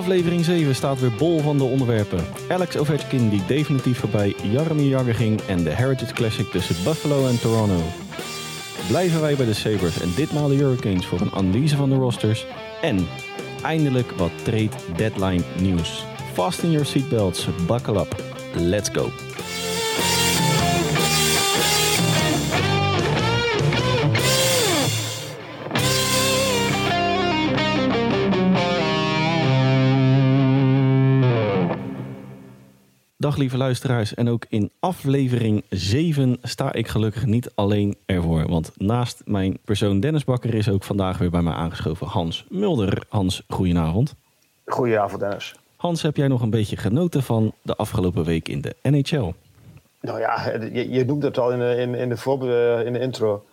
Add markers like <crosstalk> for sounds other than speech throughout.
Aflevering 7 staat weer bol van de onderwerpen. Alex Ovechkin die definitief voorbij Jaromir Jagr ging en de Heritage Classic tussen Buffalo en Toronto. Blijven wij bij de Sabres en ditmaal de Hurricanes voor een analyse van de rosters. En eindelijk wat trade deadline nieuws. Fasten your seatbelts, buckle up, let's go. Dag lieve luisteraars en ook in aflevering 7 sta ik gelukkig niet alleen ervoor. Want naast mijn persoon Dennis Bakker is ook vandaag weer bij mij aangeschoven Hans Mulder. Hans, goedenavond. Goedenavond Dennis. Hans, heb jij nog een beetje genoten van de afgelopen week in de NHL? Nou ja, je, je noemt het al in de, in, in de, voor, in de intro.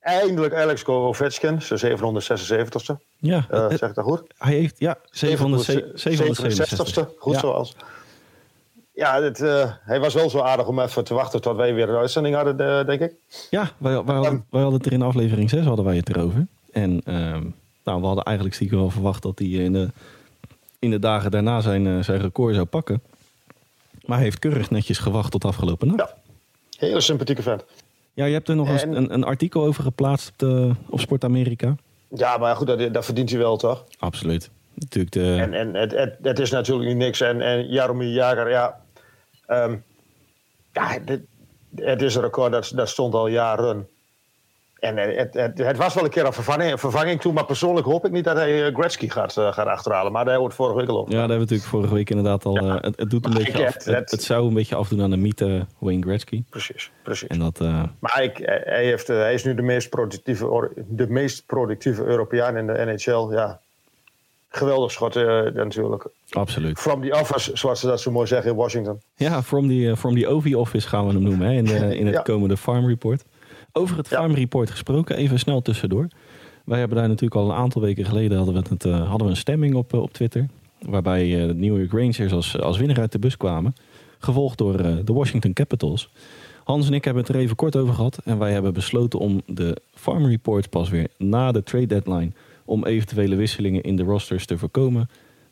Eindelijk Alex Ovechkin, zijn 776ste. Ja, uh, zeg ik dat goed? Hij heeft, ja, 767ste. Goed ja. zoals. Ja, het, uh, hij was wel zo aardig om even te wachten tot wij weer een uitzending hadden, uh, denk ik. Ja, wij, wij, hadden, wij hadden het er in aflevering 6 hadden wij het erover. En uh, nou, we hadden eigenlijk stiekem wel verwacht dat hij in de, in de dagen daarna zijn, uh, zijn record zou pakken. Maar hij heeft keurig netjes gewacht tot afgelopen nacht. Ja, hele sympathieke vent. Ja, je hebt er nog en... een, een, artikel over geplaatst op, de, op Sport Amerika. Ja, maar goed, dat, dat verdient hij wel, toch? Absoluut. Natuurlijk de... En, en het, het, het is natuurlijk niet niks. En, en Jaromir Jager, ja... Um, ja, dit, het is een record dat, dat stond al jaren. En het, het, het, was wel een keer een vervanging, een vervanging toe, maar persoonlijk hoop ik niet dat hij Gretzky gaat, uh, gaat achterhalen. Maar daar wordt vorige week al op. Ja, daar hebben we natuurlijk vorige week inderdaad al. Ja. Uh, het, het, doet een maar beetje af, het, zou een beetje afdoen aan de mythe Wayne Gretzky. Precies, precies. En dat, uh, maar ik, hij, heeft, hij is nu de meest productieve, de meest productieve Europeaan in de NHL. Ja, geweldig schot natuurlijk. Absoluut. From the office, zoals ze dat zo mooi zeggen in Washington. Ja, from the, uh, from the OV office gaan we hem noemen hè, in, de, in het ja. komende Farm Report. Over het Farm. Report gesproken, even snel tussendoor. Wij hebben daar natuurlijk al een aantal weken geleden hadden we, het, uh, hadden we een stemming op, op Twitter. Waarbij de New York Rangers als, als winnaar uit de bus kwamen. Gevolgd door de Washington Capitals. Hans en ik hebben het er even kort over gehad. En wij hebben besloten om de Farm Report pas weer na de trade deadline... om eventuele wisselingen in de rosters te voorkomen.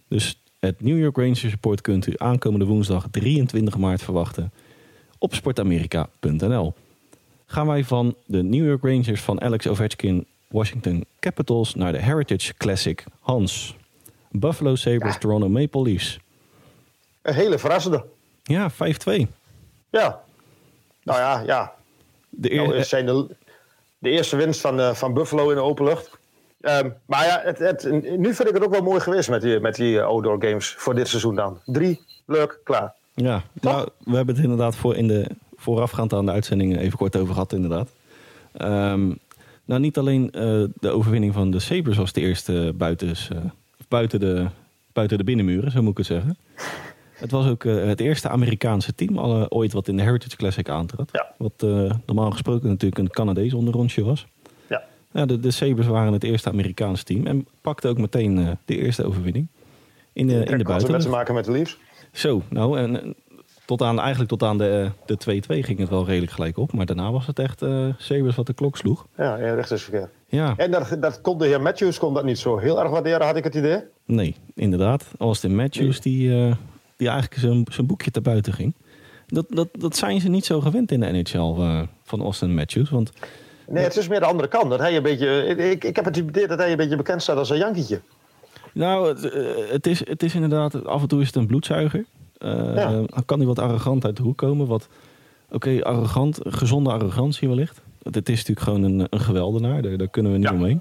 Dus het New York Rangers Report kunt u aankomende woensdag 23 maart verwachten op sportamerika.nl. Gaan wij van de New York Rangers van Alex Ovechkin Washington Capitals naar de Heritage Classic Hans. Buffalo Sabres, ja. Toronto Maple Leafs. Een hele verrassende. Ja, 5-2. Ja. Nou ja, ja. De, eer... nou, zijn de, de eerste winst van, uh, van Buffalo in de open lucht. Um, maar ja, het, het, nu vind ik het ook wel mooi geweest met die, met die outdoor games voor dit seizoen dan. Drie, leuk, klaar. Ja, nou, we hebben het inderdaad voor in de, voorafgaand aan de uitzending even kort over gehad inderdaad. Um, nou, niet alleen uh, de overwinning van de Sabres was de eerste buitens, uh, buiten, de, buiten de binnenmuren, zo moet ik het zeggen. Het was ook uh, het eerste Amerikaanse team alle, ooit wat in de Heritage Classic aantrad. Ja. Wat normaal gesproken natuurlijk een Canadees onderrondje was. Ja, de, de Sabres waren het eerste Amerikaanse team en pakten ook meteen uh, de eerste overwinning in de, in de buitenlucht. te maken met de Leafs? Zo, nou, en tot aan, eigenlijk tot aan de, de 2-2 ging het wel redelijk gelijk op. Maar daarna was het echt uh, Sabres wat de klok sloeg. Ja, ja verkeerd. Ja. En dat, dat kon de heer Matthews kon dat niet zo heel erg waarderen, had ik het idee? Nee, inderdaad. Austin Matthews die, uh, die eigenlijk zijn, zijn boekje te buiten ging. Dat, dat, dat zijn ze niet zo gewend in de NHL uh, van Austin Matthews, want... Nee, het is meer de andere kant. Dat hij een beetje, ik, ik heb het idee dat hij een beetje bekend staat als een jankietje. Nou, het, het, is, het is inderdaad, af en toe is het een bloedzuiger. Uh, ja. Dan kan hij wat arrogant uit de hoek komen. Wat, oké, okay, arrogant, gezonde arrogantie wellicht. Het is natuurlijk gewoon een, een geweldenaar, daar, daar kunnen we niet ja. omheen.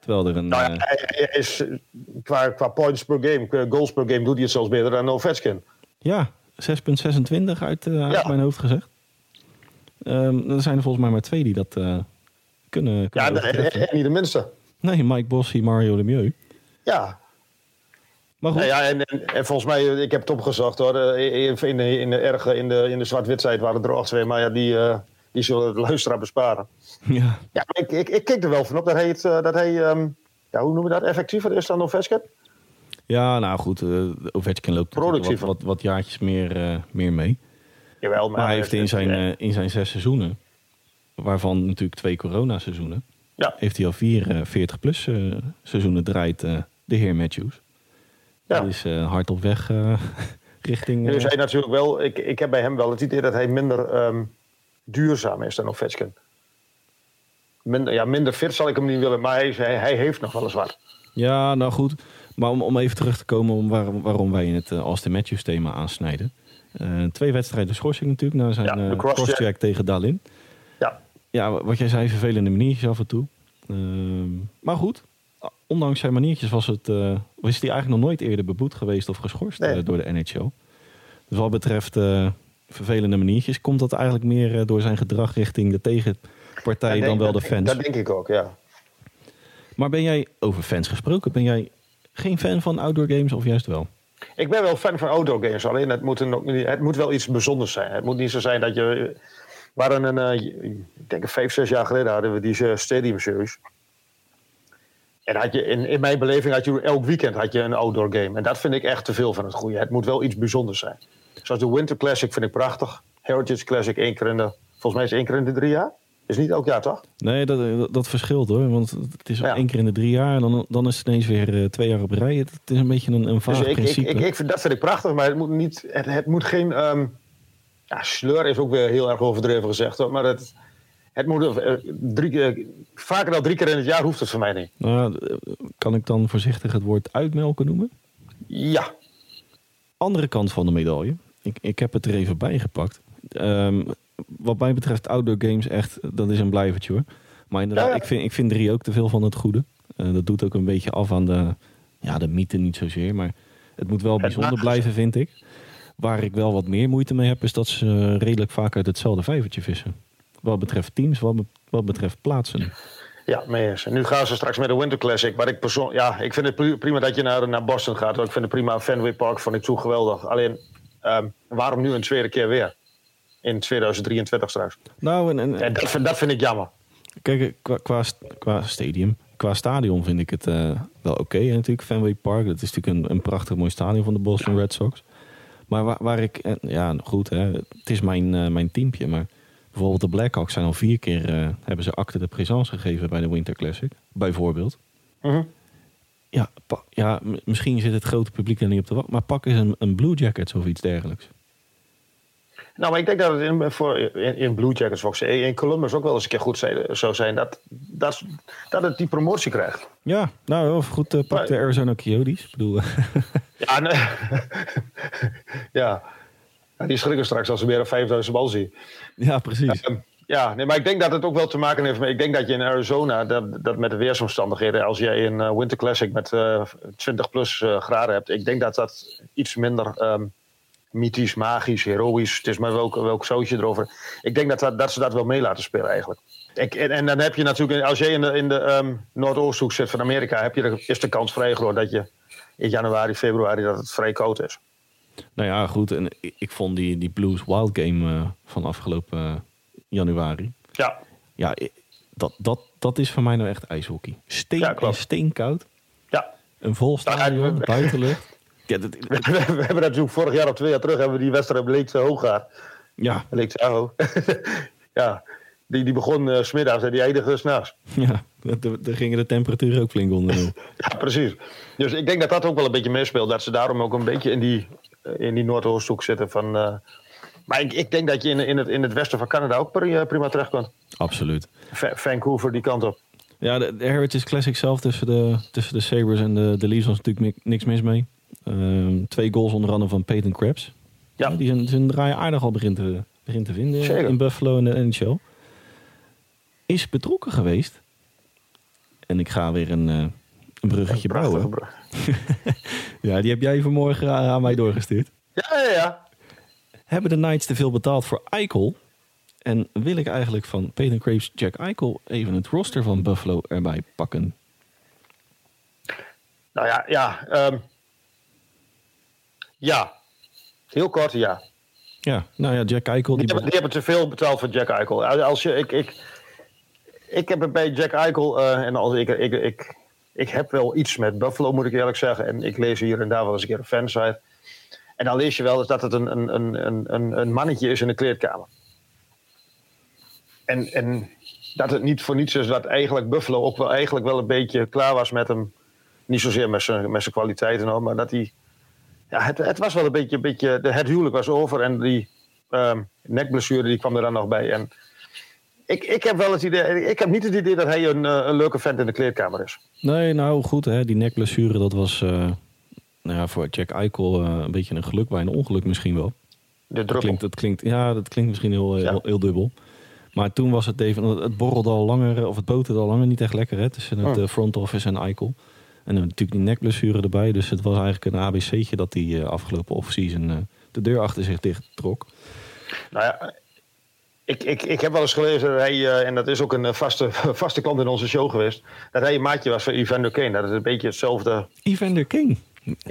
Terwijl er een... Nou ja, hij is, qua, qua points per game, goals per game, doet hij het zelfs beter dan Ovechkin. Ja, 6,26 uit, uh, mijn hoofd gezegd. Um, er zijn er volgens mij maar twee die dat uh, kunnen, kunnen. Ja, en, niet de minste. Nee, Mike Bossy, Mario Lemieux. Ja. Maar goed. Nou ja, en, en, en, volgens mij, ik heb het opgezocht hoor. In de, in de, erge, in de, in de zwart-wit waren er ook twee, maar ja, die, uh, die zullen de luisteraar besparen. <laughs> Ja. Ja, ik, ik, ik keek er wel van op dat hij, het, dat hij um, ja, hoe noemen we dat, effectiever is dan Ovechkin? Ja, nou goed, uh, Ovechkin loopt wat, wat, wat jaartjes meer, uh, meer mee. Jawel, maar, maar hij heeft in zijn, uh, in zijn zes seizoenen, waarvan natuurlijk twee corona-seizoenen, ja. heeft hij al vier uh, 40-plus uh, seizoenen draait de de heer Matthews. Ja. Die is hard op weg <laughs> richting... Nu is hij natuurlijk wel... Ik, ik heb bij hem wel het idee dat hij minder ehm, duurzaam is dan Ovechkin. Minder, ja, minder fit zal ik hem niet willen, maar hij, hij, heeft nog wel eens wat. Ja, nou goed. Maar om, om even terug te komen om waarom, waarom wij in het Austin Matthews thema aansnijden. Uh, twee wedstrijden schorsing natuurlijk na zijn ja, uh, crosscheck tegen Dalin. Ja. Ja, wat jij zei, vervelende maniertjes af en toe. Uh, maar goed, ondanks zijn maniertjes was het, was hij eigenlijk nog nooit eerder beboet geweest of geschorst nee. door de NHL. Dus wat betreft vervelende maniertjes, komt dat eigenlijk meer door zijn gedrag richting de tegenpartij dan wel de fans. Dat denk ik ook, ja. Maar ben jij, over fans gesproken, ben jij geen fan van outdoor games of juist wel? Ik ben wel fan van outdoor games, alleen het moet, het moet wel iets bijzonders zijn. Het moet niet zo zijn dat je... waren een, uh, ik denk vijf, zes jaar geleden hadden we die Stadium Series. En had je, in, in mijn beleving had je elk weekend had je een outdoor game. En dat vind ik echt te veel van het goede. Het moet wel iets bijzonders zijn. Zoals de Winter Classic vind ik prachtig. Heritage Classic één keer in de... Volgens mij is één keer in de drie jaar. Is niet elk jaar, toch? Nee, dat, dat, verschilt hoor. Want het is één keer in de drie jaar en dan, dan is het ineens weer uh, twee jaar op rij. Het, is een beetje een, een vaag dus ik, principe. Ik, ik, vind, dat vind ik prachtig, maar het moet, niet, het, het moet geen... Um, ja, sleur is ook weer heel erg overdreven gezegd hoor. Maar het, het moet uh, drie, uh, vaker dan drie keer in het jaar hoeft het voor mij niet. Nou, kan ik dan voorzichtig het woord uitmelken noemen? Ja. Andere kant van de medaille. Ik, ik heb het er even bij gepakt. Um, wat mij betreft outdoor games echt, dat is een blijvertje hoor. Maar inderdaad, Ik, vind, ik vind drie ook te veel van het goede. Uh, dat doet ook een beetje af aan de, ja, de mythe niet zozeer. Maar het moet wel bijzonder blijven, vind ik. Waar ik wel wat meer moeite mee heb, is dat ze redelijk vaak uit hetzelfde vijvertje vissen. Wat betreft teams, wat, wat betreft plaatsen. Ja, mee nu gaan ze straks met de Winter Classic. Maar ik, persoon, ja, ik vind het prima dat je naar, naar Boston gaat. Ik vind het prima. Fenway Park vond ik zo geweldig. Alleen, um, waarom nu een tweede keer weer? In 2023 straks. Nou, en, en, en dat, vind, dat, vind ik jammer. Kijk, qua, qua, qua stadium, qua stadion vind ik het uh, wel oké okay, natuurlijk. Fenway Park, dat is natuurlijk een, een prachtig mooi stadion van de Boston Red Sox. Maar waar, waar ik, ja goed, hè, het is mijn, uh, mijn teampje, maar bijvoorbeeld de Blackhawks zijn al vier keer, uh, hebben ze acte de présence gegeven bij de Winter Classic, bijvoorbeeld. Uh -huh. Ja, ja, misschien zit het grote publiek er niet op te wachten, maar pak eens een, een Blue Jackets of iets dergelijks. Nou, maar ik denk dat het in, voor, in, in Blue Jackets, in Columbus ook wel eens een keer goed zou zijn. Dat, dat, dat het die promotie krijgt. Ja, nou, of goed, uh, pak de Arizona Coyotes. Ik bedoel... <laughs> ja, nee. <laughs> ja. die schrikken straks als ze weer een 5000 bal zien. Ja, precies. Uh, ja, nee, maar ik denk dat het ook wel te maken heeft met... Ik denk dat je in Arizona, dat, dat met de weersomstandigheden... als jij een uh, Winter Classic met 20 plus graden hebt... ik denk dat dat iets minder... Um, mythisch, magisch, heroïsch. Het is maar welk, welk zootje erover. Ik denk dat, dat, dat ze dat wel mee laten spelen eigenlijk. Ik, en, en, dan heb je natuurlijk, als je in de, in de um, Noordoosthoek zit van Amerika, heb je de, is de kans vrij groot dat je in januari, februari dat het vrij koud is. Nou ja, goed. En ik, vond die, die Blues Wild Game uh, van afgelopen uh, januari. Ja. Ja, dat, dat, dat is voor mij nou echt ijshockey. Steen, ja, steenkoud. Ja. Een vol stadion, buitenlucht. <laughs> Ja, dat, we, <laughs> we, hebben natuurlijk vorig jaar of twee jaar terug hebben we die wedstrijd Leekse Hoogaard. Ja. <laughs> Leekse Aho. <laughs> ja, die, die begon uh, smiddags en die eindigde s'nachts. Ja, daar gingen de temperaturen ook flink onder. ja, precies. Dus ik denk dat dat ook wel een beetje meespeelt. Dat ze daarom ook een beetje in die, uh, in die Noordoosthoek zitten. Van, uh, maar ik, ik, denk dat je in, in, het, in het westen van Canada ook prima, prima terecht kan. Absoluut. Va Vancouver, die kant op. Ja, de, de Heritage Classic zelf tussen de, tussen de Sabres en de, de Leafs was natuurlijk niks mis mee. Ehm, twee goals onder andere van Peyton Krebs. Ja. Die zijn, zijn draai aardig al begint te, begint te vinden in Buffalo en de NHL. Is betrokken geweest. En ik ga weer een, uh, een bruggetje bouwen. Brug. <laughs> ja, die heb jij vanmorgen aan mij doorgestuurd. Ja, ja, ja. Hebben de Knights te veel betaald voor Eichel? En wil ik eigenlijk van Peyton Krebs, Jack Eichel even het roster van Buffalo erbij pakken? Nou ja, ja um, ja, heel kort ja. Ja, nou ja, Jack Eichel... Die, die, hebben, die hebben te veel betaald voor Jack Eichel. Als je, ik, ik, ik heb het bij Jack Eichel... Uh, en als ik, ik, ik, ik heb wel iets met Buffalo, moet ik eerlijk zeggen. En ik lees hier en daar wel eens een keer een fansite. En dan lees je wel eens dat het een, een, een, een, een mannetje is in de kleedkamer. En, en dat het niet voor niets is dat eigenlijk Buffalo ook wel, eigenlijk wel een beetje klaar was met hem Niet zozeer met zijn, met zijn kwaliteiten, maar dat hij... Ja, het, het was wel een beetje, een beetje... Het huwelijk was over en die um, nekblessure die kwam er dan nog bij. En ik, ik heb wel het idee... Ik heb niet het idee dat hij een, een leuke vent in de kleedkamer is. Nee, nou goed, hè, die nekblessure, dat was... Uh, nou ja, voor Jack Eichel uh, een beetje een geluk bij een ongeluk misschien wel. De dat klinkt, dat klinkt, ja, dat klinkt misschien heel, heel, heel dubbel. Maar toen was het even, het borrelde al langer, of het boterde al langer niet echt lekker hè, tussen het oh. front office en Eichel. En dan natuurlijk die nekblessure erbij. Dus het was eigenlijk een ABC'tje dat die uh, afgelopen offseason uh, de deur achter zich dicht trok. Nou ja, ik, ik, ik heb wel eens gelezen dat hij, uh, en dat is ook een vaste, <laughs> vaste klant in onze show geweest, dat hij een maatje was van Evander Kane. Dat is een beetje hetzelfde. Evander Kane?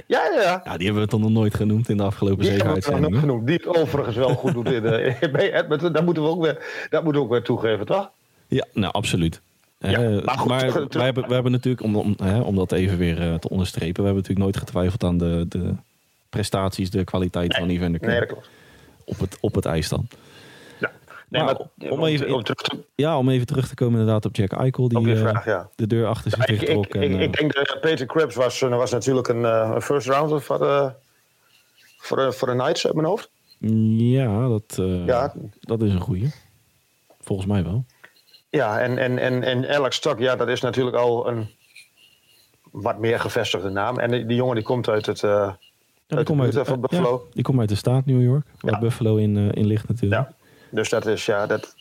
Ja, ja, ja. die hebben we toch nog nooit genoemd in de afgelopen zeven uitzendingen. genoemd. Die het overigens wel goed doet in, <laughs> de, dat moeten we ook weer, dat moeten we ook weer toegeven, toch? Ja, nou absoluut. Ja, maar, goed, maar <laughs> wij, hebben, hebben natuurlijk, om, om, hè, om dat even weer uh, te onderstrepen, we hebben natuurlijk nooit getwijfeld aan de, de prestaties, de kwaliteit nee, van Evander Kane. Nee, op het, op het ijs dan. Nee, maar, om, even, om, terug te... ja, om even terug te komen inderdaad op Jack Eichel. Die uh, vraag, ja. de deur achter zich ja, trok. Ik, ik, ik, denk dat Peter Krebs was, was natuurlijk een, first rounder voor de, voor de, voor de Knights uit mijn hoofd. Ja, dat, ja. dat is een goeie. Volgens mij wel. Ja, en, en, en, en Alex Stock, ja, dat is natuurlijk al een wat meer gevestigde naam. En die, die jongen die komt uit het... Uh, ja, die uit, komt uit, van Buffalo. die komt uit de staat New York, waar Buffalo in, in ligt natuurlijk. Ja. Dus dat is ja, dat,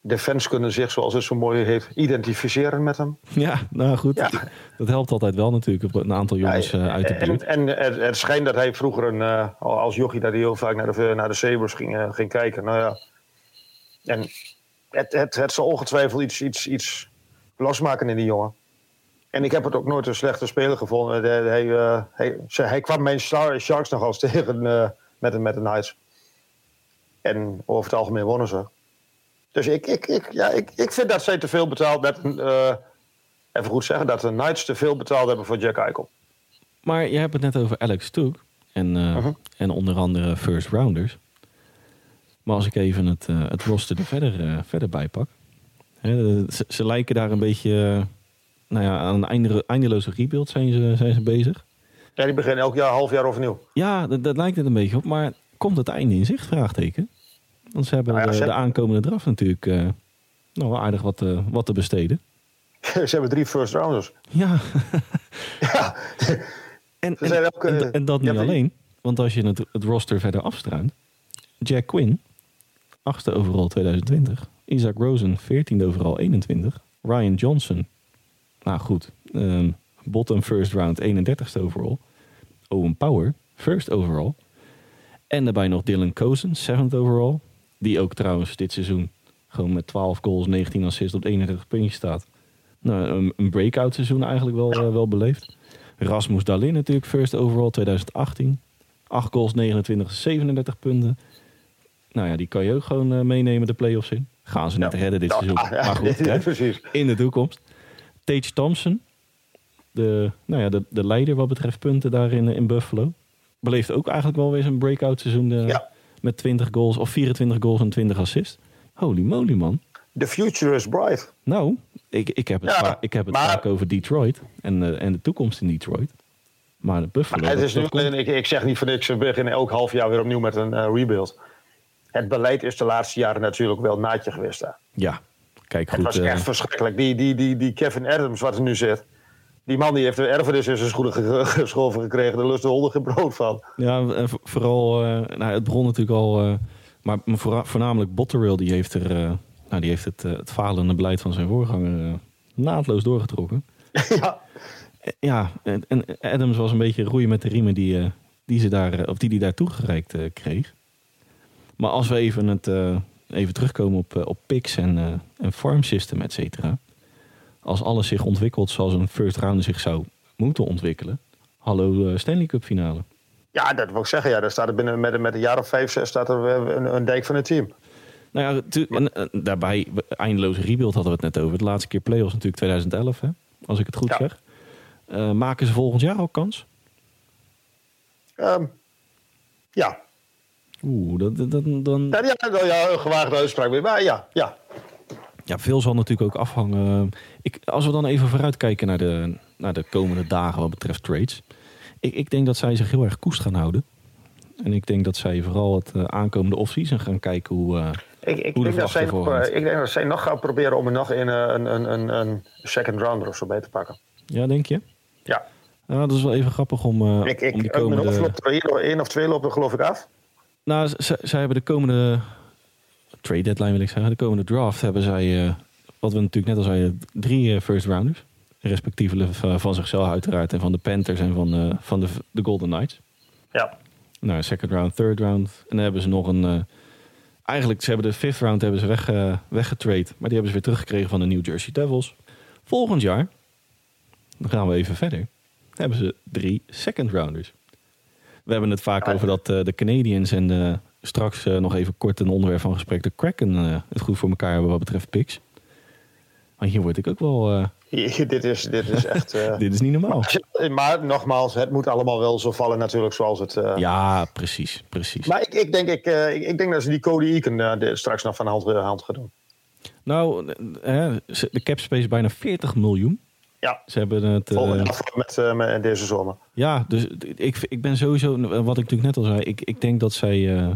de fans kunnen zich, zoals het zo mooi heet, identificeren met hem. Ja, nou goed. Ja. Dat helpt altijd wel natuurlijk, een aantal jongens ja, uit de buurt. En, en het, schijnt dat hij vroeger een, uh, als jochie dat hij heel vaak naar de, naar de Sabres ging, uh, ging kijken. Nou ja. En het, het, het zal ongetwijfeld iets, iets, iets losmaken in die jongen. En ik heb het ook nooit een slechte speler gevonden. Hij, uh, hij, hij, kwam mijn Sharks nog eens <laughs> tegen met, de, met de Knights. En over het algemeen wonnen ze. Dus ik, ik, ik, ja, ik, ik vind dat zij te veel betaald met uh, even goed zeggen, dat de Knights te veel betaald hebben voor Jack Eichel. Maar je hebt het net over Alex Took en, uh-huh. en onder andere first rounders. Maar als ik even het, uh, het roster er verder, uh, verder bij pak. Hè, ze, ze, lijken daar een beetje nou ja, aan een eindeloze rebuild zijn ze, zijn ze bezig. Ja, die beginnen elk jaar, half jaar overnieuw. Ja, dat, dat lijkt het een beetje op. Maar komt het einde in zicht? Vraagteken. Want ze hebben nou ja, de, de, aankomende draf natuurlijk uh, nog wel aardig wat, uh, wat te besteden. <laughs> ze hebben drie first rounders. Ja. <laughs> ja. en, en, en, dat niet alleen. Want als je het, het roster verder afstruint. Jack Quinn, achtste overal 2020. Isaac Rosen, 14e overal 21. Ryan Johnson, nou goed, um, bottom first round 31ste overal. Owen Power, first overall. En daarbij nog Dylan Cousins, 7th overall. Die ook trouwens dit seizoen gewoon met 12 goals, 19 assists op 31 puntjes staat. Nou, een, een breakout seizoen eigenlijk wel, uh, wel beleefd. Rasmus Dalin natuurlijk, first overall 2018. 8 goals, 29, 37 punten. Nou ja, die kan je ook gewoon uh, meenemen de playoffs in. Gaan ze net ja. redden dit ja, seizoen. <laughs> Ja, maar goed, <laughs> ja, precies. in de toekomst. Tage Thompson, de, nou ja, de, de leider wat betreft punten daar in, in Buffalo beleeft ook eigenlijk wel weer zijn breakout seizoen. De, ja. Met 20 goals of 24 goals en 20 assists. Holy moly, man. The future is bright. Nou, ik, ik heb het, vaak, ik heb het vaak over Detroit en, uh, en de toekomst in Detroit. Maar de Buffalo... Maar het is nu, ik, ik zeg niet voor niks, we beginnen elk half jaar weer opnieuw met een uh, rebuild. Het beleid is de laatste jaren natuurlijk wel naadje geweest daar. Ja, kijk goed. Het was echt uh, verschrikkelijk. Die, die, die, die Kevin Adams, wat er nu zit die man die heeft de erfenis in zijn schoenen geschoven gekregen. Daar lust de honden geen brood van. Ja, en vooral, uh, nou, het begon natuurlijk al... Uh, maar voornamelijk Botterill, die heeft, er, nou, die heeft het, het falende beleid van zijn voorganger naadloos doorgetrokken. <laughs> ja. Ja, en, en, Adams was een beetje roeien met de riemen die, die, ze daar, of die, die daar toegereikt kreeg. Maar als we even, het, even terugkomen op, op picks en, en farm system, et cetera als alles zich ontwikkelt zoals een first round zich zou moeten ontwikkelen. Hallo uh, Stanley Cup finale. Ja, dat wil ik zeggen. Ja, daar staat er binnen met, met een jaar of vijf, zes staat er een, een dijk van het team. Nou ja, en, daarbij, eindeloze rebuild hadden we het net over. De laatste keer playoffs natuurlijk 2011, hè, als ik het goed zeg. Uh, maken ze volgend jaar ook kans? Um, ja. Oeh, dat, dat, dan... Ja, ja, ja, een gewaagde uitspraak weer. Maar ja, ja. Ja, veel zal natuurlijk ook afhangen. Ik, als we dan even vooruitkijken naar de, naar de komende dagen wat betreft trades. Ik, ik denk dat zij zich heel erg koest gaan houden. En ik denk dat zij vooral het uh, aankomende offseason gaan kijken hoe, uh, ik, ik, hoe denk de dat zij nog, eh, ik denk dat zij nog gaan proberen om er nog in, een, een, een, een second rounder of zo bij te pakken. Ja, denk je? Ja. Nou, dat is wel even grappig om, ik, ik, om die mijn komende... hoofd loopt er één of twee lopen geloof ik af. Nou, zij, hebben de komende trade deadline wil ik zeggen. De komende draft hebben zij, uh, wat we natuurlijk net al zeiden, drie uh, first rounders. Respectievelijk van zichzelf uiteraard en van de Panthers en van, van de, de Golden Knights. Ja. Nou, second round, third round. En dan hebben ze nog een... eigenlijk, ze hebben de fifth round hebben ze weg, weggetrade. Maar die hebben ze weer teruggekregen van de New Jersey Devils. Volgend jaar, dan gaan we even verder, hebben ze drie second rounders. We hebben het vaak over dat uh, de Canadiens en de, straks uh, nog even kort een onderwerp van gesprek, de Kraken uh, het goed voor elkaar hebben wat betreft picks. Maar hier word ik ook wel. dit, is, dit is echt. <laughs> dit is niet normaal. Maar, maar, nogmaals, het moet allemaal wel zo vallen, natuurlijk, zoals het. Ja, precies, precies. Maar ik, ik, denk, ik, ik, ik, denk dat ze die Cody Eakin straks nog van hand, hand gaan doen. Nou, de cap space is bijna 40 miljoen. Ja, ze hebben het. Uh, met, uh, met deze zomer. Ja, dus ik, ik ben sowieso, wat ik natuurlijk net al zei, ik, ik denk dat zij. Uh,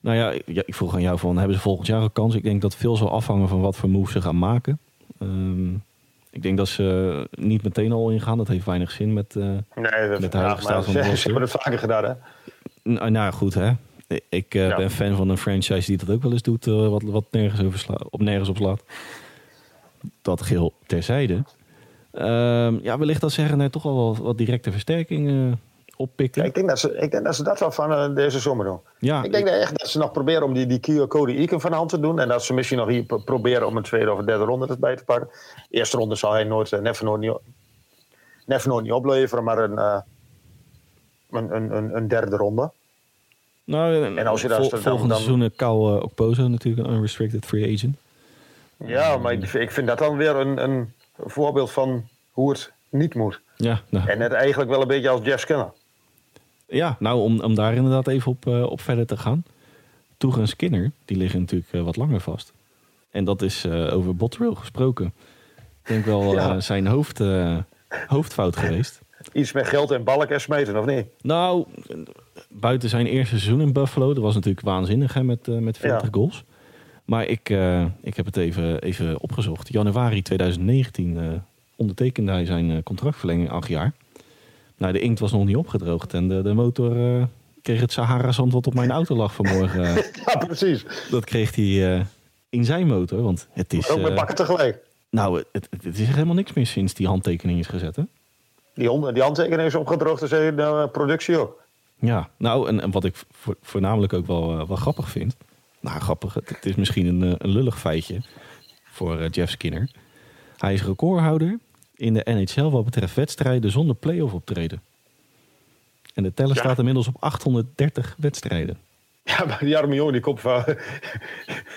nou ja, ja, ik vroeg aan jou van, hebben ze volgend jaar een kans? Ik denk dat veel zal afhangen van wat voor moves ze gaan maken. Um, ik denk dat ze niet meteen al ingaan. Dat heeft weinig zin met, uh, nee, dat, met de huidige staat van de Ze <laughs> hebben het vaker gedaan, hè? Nou, nou goed, hè. Ik uh, Ja. ben fan van een franchise die dat ook wel eens doet, uh, wat, wat nergens over sla op nergens op slaat. Dat geheel terzijde. Um, ja, wellicht dat zeggen er toch wel wat, directe versterkingen oppikken. Ja, ik, denk dat ze, ik denk dat ze dat wel van uh, deze zomer doen. Ja, ik denk echt dat ze nog proberen om die, die Cody Eakin van de hand te doen. En dat ze misschien nog hier proberen om een tweede of een derde ronde erbij te pakken. Eerste ronde zal hij nooit, uh, never nooit, niet, never nooit niet opleveren, maar een, uh, een, een, een, derde ronde. Nou, en als je vol, dat dan, volgende dan, seizoen Cal Okpozo natuurlijk een unrestricted free agent. Ja, maar ik, ik vind dat dan weer een, een voorbeeld van hoe het niet moet. Ja, nou. En net eigenlijk wel een beetje als Jeff Skinner. Ja, nou om, om daar inderdaad even op, uh, op verder te gaan. Toeg en Skinner, die liggen natuurlijk uh, wat langer vast. En dat is uh, over Botterill gesproken. Ik denk wel ja. zijn hoofd, hoofdfout geweest. <laughs> Iets met geld en balken smeten, of niet? Nou, buiten zijn eerste seizoen in Buffalo, dat was natuurlijk waanzinnig hè, met, met 40 ja. goals. Maar ik, ik heb het even, even opgezocht. Januari 2019 ondertekende hij zijn contractverlenging acht jaar. Nou, de inkt was nog niet opgedroogd en de, de motor uh, kreeg het Sahara-zand wat op mijn auto lag vanmorgen. <laughs> ja, precies. Dat kreeg hij in zijn motor, want het is... Ook met bakken tegelijk. Nou, het, het, is helemaal niks meer sinds die handtekening is gezet, hè? Die, hond, die handtekening is opgedroogd, dus de productie ook. Ja, nou, en, en wat ik vo voornamelijk ook wel, wel grappig vind... Nou, grappig, het, is misschien een, een lullig feitje voor Jeff Skinner. Hij is recordhouder in de NHL wat betreft wedstrijden zonder play-off optreden. En de teller ja. staat inmiddels op 830 wedstrijden. Ja, maar Jarmo Jong, die komt van...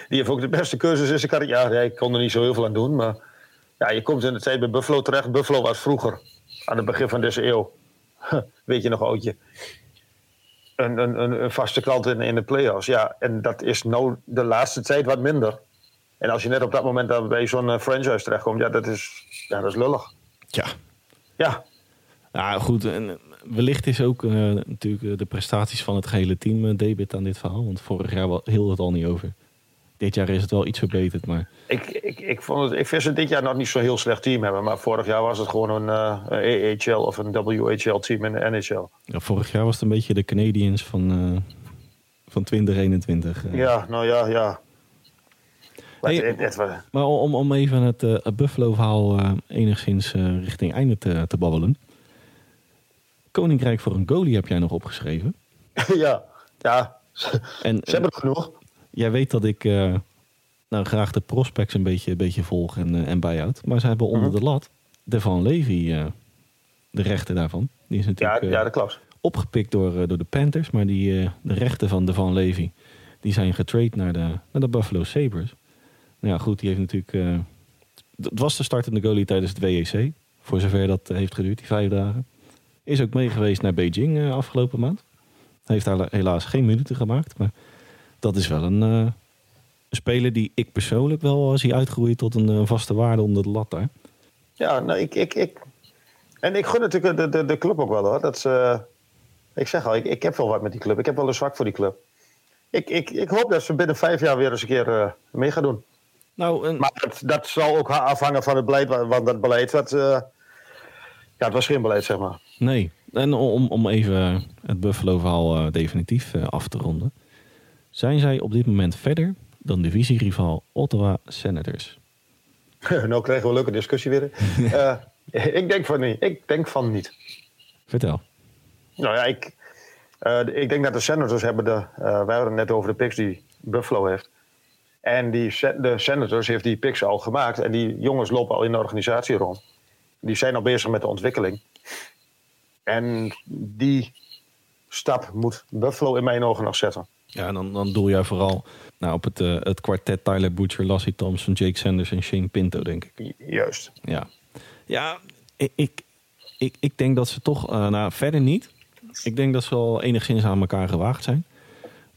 Die heeft ook de beste cursus in zijn carrière. Ja, hij kon er niet zo heel veel aan doen, maar... Ja, je komt in de tijd bij Buffalo terecht. Buffalo was vroeger, aan het begin van deze eeuw... <laughs> Weet je nog, oudje? Een, een, een vaste klant in, in de play-offs. Ja, en dat is nou de laatste tijd wat minder. En als je net op dat moment dan bij zo'n uh, franchise terechtkomt, ja, dat is, ja, dat is lullig. Ja. Ja. Ja, goed. En wellicht is ook uh, natuurlijk de prestaties van het gehele team uh, debit aan dit verhaal. Want vorig jaar hield het al niet over. Dit jaar is het wel iets verbeterd, maar... Ik, ik, ik, vond het, ik vind ze dit jaar nog niet zo'n heel slecht team hebben. Maar vorig jaar was het gewoon een uh, AHL of een WHL team in de NHL. Ja, vorig jaar was het een beetje de Canadiens van, van 2021. Ja, nou ja, ja. Hey, het, het, het, maar om, om even het, het Buffalo-verhaal enigszins richting einde te, te babbelen. Koninkrijk voor een goalie heb jij nog opgeschreven. <laughs> ja, ja. En, Ze hebben er genoeg. Jij weet dat ik nou, graag de prospects een beetje, een beetje volg en, en bijhoud. Maar ze hebben onder Mhm. de lat de Van Levy, de rechter daarvan. Die is natuurlijk Ja, ja dat klopt. opgepikt door, door de Panthers. Maar die, de rechten van de Van Levy die zijn getrade naar de, naar de Buffalo Sabres. Nou ja, goed, die heeft natuurlijk. Het was de startende goalie tijdens het WEC. Voor zover dat heeft geduurd, die vijf dagen. Is ook mee geweest naar Beijing afgelopen maand. Heeft daar helaas geen minuten gemaakt. Maar dat is wel een, uh, een speler die ik persoonlijk wel zie uitgroeien tot een vaste waarde onder de lat daar. Ja, nou, ik, ik, ik, En ik gun natuurlijk de, de, de club ook wel hoor. Dat ze, ik zeg al, ik, ik heb wel wat met die club. Ik heb wel een zwak voor die club. Ik, ik, ik hoop dat ze binnen vijf jaar weer eens een keer uh, mee gaan doen. Nou, en... Maar dat, dat, zal ook afhangen van het beleid. Want dat beleid, uh, ja, het was geen beleid, zeg maar. Nee, en om, om even het Buffalo-verhaal uh, definitief af te ronden. Zijn zij op dit moment verder dan divisierival Ottawa Senators? <laughs> nou krijgen we een leuke discussie weer. <laughs> ik denk van niet. Ik denk van niet. Vertel. Nou ja, ik, uh, ik denk dat de Senators hebben de. Uh, wij hadden het net over de picks die Buffalo heeft. En die, de Senators heeft die picks al gemaakt. En die jongens lopen al in de organisatie rond. Die zijn al bezig met de ontwikkeling. En die stap moet Buffalo in mijn ogen nog zetten. Ja, en dan, dan doel jij vooral nou, op het, uh, het kwartet Tyler Butcher, Lassie Thompson, Jake Sanders en Shane Pinto, denk ik. Juist. Ja, ja ik, ik, ik, ik denk dat ze toch, uh, nou verder niet. Ik denk dat ze al enigszins aan elkaar gewaagd zijn.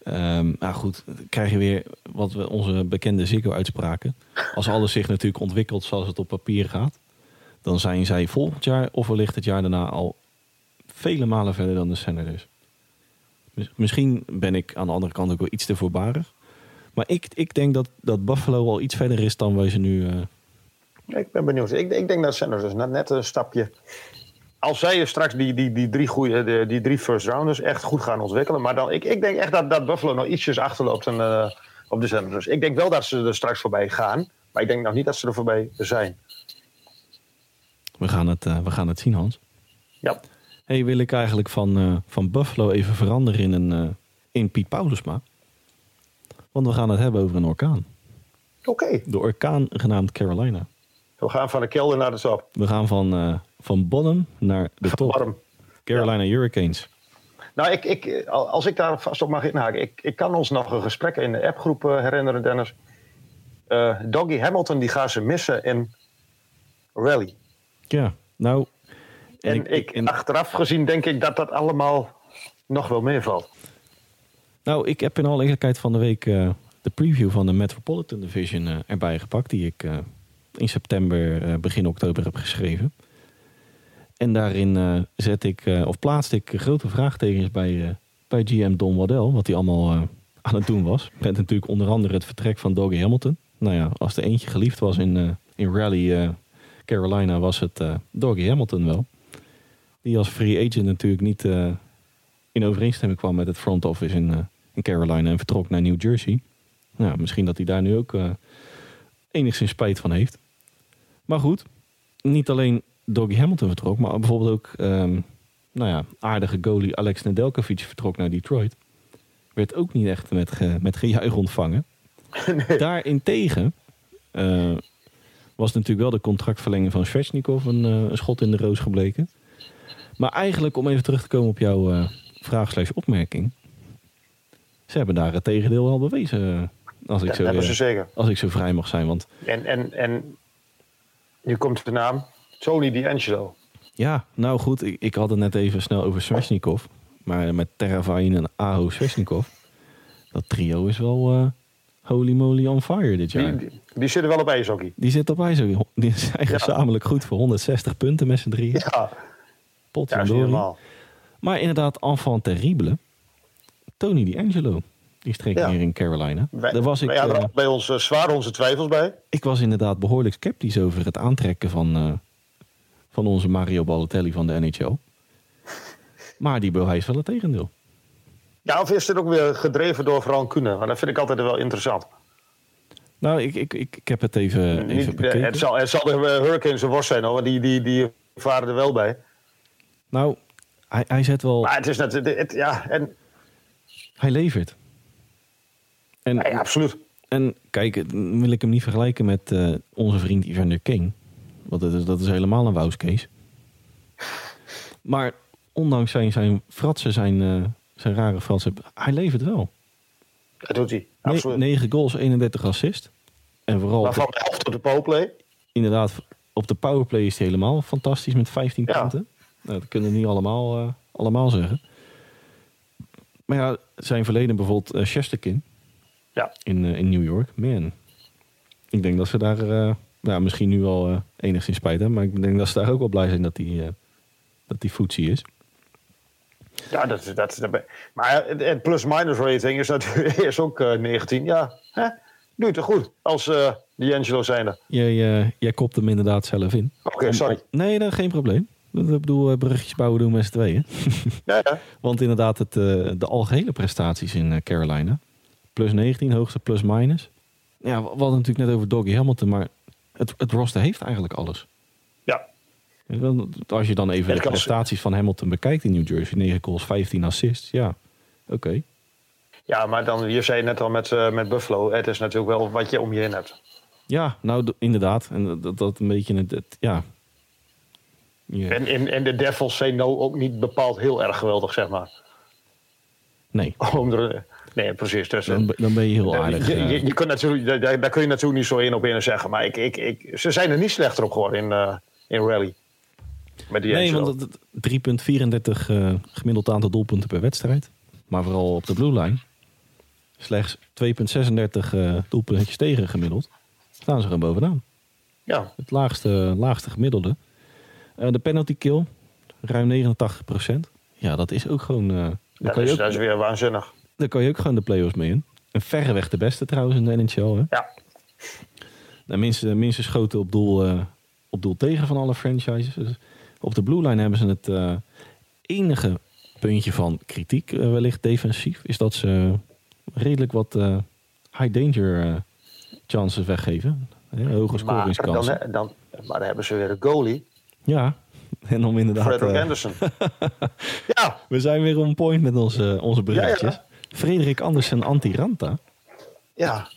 Um, nou goed, krijg je weer wat we onze bekende Ziggo-uitspraken. Als alles zich natuurlijk ontwikkelt zoals het op papier gaat, dan zijn zij volgend jaar of wellicht het jaar daarna al vele malen verder dan de Senators. Misschien ben ik aan de andere kant ook wel iets te voorbarig. Maar ik, ik denk dat, dat Buffalo al iets verder is dan wij ze nu. Uh... Ik ben benieuwd. Ik, ik denk dat Senators net, net een stapje als zij straks die, die, die, drie goeie, die drie first rounders echt goed gaan ontwikkelen. Maar dan, ik, ik denk echt dat, dat Buffalo nog ietsjes achterloopt en, uh, op de Senators. Ik denk wel dat ze er straks voorbij gaan. Maar ik denk nog niet dat ze er voorbij zijn. We gaan het, uh, we gaan het zien, Hans. Ja. Hey, wil ik eigenlijk van, uh, van Buffalo even veranderen in, een, in Piet Paulusma. Want we gaan het hebben over een orkaan. Oké. Okay. De orkaan genaamd Carolina. We gaan van de kelder naar de top. We gaan van van bottom naar de top. Carolina Hurricanes. Nou, ik, ik, als ik daar vast op mag inhaken. Ik, ik kan ons nog een gesprek in de appgroep uh, herinneren, Dennis. Uh, Doggy Hamilton, die gaan ze missen in rally. Ja, nou... En, ik, ik, en, achteraf gezien denk ik dat dat allemaal nog wel meevalt. Nou, ik heb in alle eerlijkheid van de week uh, de preview van de Metropolitan Division erbij gepakt. Die ik in september, begin oktober heb geschreven. En daarin zet ik, of plaatste ik grote vraagtekens bij, bij GM Don Waddell, wat hij allemaal aan het doen was. Met natuurlijk onder andere het vertrek van Doggy Hamilton. Nou ja, als er eentje geliefd was in, in Rally Carolina, was het Doggy Hamilton wel. Die als free agent natuurlijk niet in overeenstemming kwam met het front office in, in Carolina en vertrok naar New Jersey. Nou, misschien dat hij daar nu ook enigszins spijt van heeft. Maar goed, niet alleen Doggy Hamilton vertrok, maar bijvoorbeeld ook um, nou ja, aardige goalie Alex Nedeljkovic vertrok naar Detroit. Werd ook niet echt met, ge, met gejuich ontvangen. <laughs> Nee. Daarentegen uh, was natuurlijk wel de contractverlenging van Svechnikov een, uh, een, schot in de roos gebleken. Maar eigenlijk, om even terug te komen op jouw uh, vraag opmerking. Ze hebben daar het tegendeel al bewezen. Als ik, zo, zeker. als ik zo vrij mag zijn. Want... En, en, en nu komt de naam Tony D'Angelo. Ja, nou goed, ik, ik had het net even snel over Sveshnikov. Maar met Teravain en Aho Sveshnikov, dat trio is wel uh, holy moly on fire dit jaar. Die, die, zitten wel op ijshockey. Die zitten op ijshockey. Die zijn ja. gezamenlijk goed voor 160 punten met z'n drieën. Ja, Pot ja, Maar inderdaad, enfant terrible. Tony D'Angelo. Die streek ja. hier in Carolina. Wij, Daar was ik, ja, uh, bij ons uh, zwaar onze twijfels bij. Ik was inderdaad behoorlijk sceptisch over het aantrekken van, uh, van onze Mario Balotelli van de NHL. <laughs> Maar die bewijst wel het tegendeel. Ja, of is het ook weer gedreven door rancune? Maar dat vind ik altijd wel interessant. Nou, ik, ik, ik, ik heb het even, even bekeken. Het zal, het zal de Hurricanes een worst zijn, hoor. Die, die, die varen er wel bij. Nou, hij, hij zet wel... Maar het is net... Het, ja, en... Hij levert. En, ja, absoluut. En kijk, wil ik hem niet vergelijken met uh, onze vriend Evander King. Want dat is, dat is helemaal een wouwskees. Maar ondanks zijn, zijn fratsen, zijn, uh, zijn rare fratsen, hij levert wel. Dat doet hij, absoluut. 9 goals, 31 assist. En vooral Waarvan de helft op de powerplay. Inderdaad, op de powerplay is hij helemaal fantastisch met 15 ja. Nou, dat kunnen we niet allemaal, uh, allemaal zeggen. Maar ja, zijn verleden bijvoorbeeld uh, Chesterkin. Ja. In, in New York. Man, ik denk dat ze daar ja, misschien nu uh, enigszins spijt hebben. Maar ik denk dat ze daar ook wel blij zijn dat uh, dat die footsie is. Ja, dat, dat, dat, maar het plus-minus rating is natuurlijk <laughs> is ook uh, 19. Ja, hè? doet het goed als uh, D'Angelo zijnde. Jij, uh, jij kopt hem inderdaad zelf in. Oké, okay, sorry. Om, nee, dat, geen probleem. Ik bedoel, bruggetjes bouwen doen met z'n tweeën. <laughs> ja, ja. Want inderdaad, het, uh, de algehele prestaties in Carolina. Plus 19, hoogste plus-minus. Ja, we hadden natuurlijk net over Doggy Hamilton, maar het, het roster heeft eigenlijk alles. Ja. Als je dan even de prestaties van Hamilton bekijkt in New Jersey, 9 goals, 15 assists, ja, oké. Okay. Ja, maar dan, je zei net al met, uh, met Buffalo, het is natuurlijk wel wat je om je heen hebt. Ja, nou inderdaad. En dat, dat een beetje het ja. Yeah. En, en, en de Devils zijn nou ook niet bepaald heel erg geweldig, zeg maar. Nee. <laughs> Om er, nee, precies. Dus, dan, dan ben je heel aardig. Je, je, je kunt natuurlijk, daar, daar, kun je natuurlijk niet zo één op één zeggen. Maar ik, ik, ik, ze zijn er niet slechter op geworden in, uh, in rally. Met die nee, want 3,34 uh, gemiddeld aantal doelpunten per wedstrijd. Maar vooral op de blue line. Slechts 2,36 uh, doelpuntjes tegen gemiddeld. Staan ze er bovenaan. Ja. Het laagste, laagste gemiddelde. Uh, de penalty kill, ruim 89% Ja, dat is ook gewoon... Uh, dat, is, ook, dat is weer waanzinnig. Daar kan je ook gewoon de play-offs mee in. En verreweg de beste trouwens in de NHL. Hè? Ja. De minste, minste schoten op doel, uh, op doel tegen van alle franchises. Dus op de blue line hebben ze het uh, enige puntje van kritiek, uh, wellicht defensief, is dat ze redelijk wat high danger chances weggeven. hoge scoringskansen. Maar dan, dan, maar dan hebben ze weer een goalie. Ja, en om inderdaad... Frederik Anderson. <laughs> ja. We zijn weer on point met onze, onze berichtjes. Ja, ja. Frederik Andersen anti-Ranta. Ja.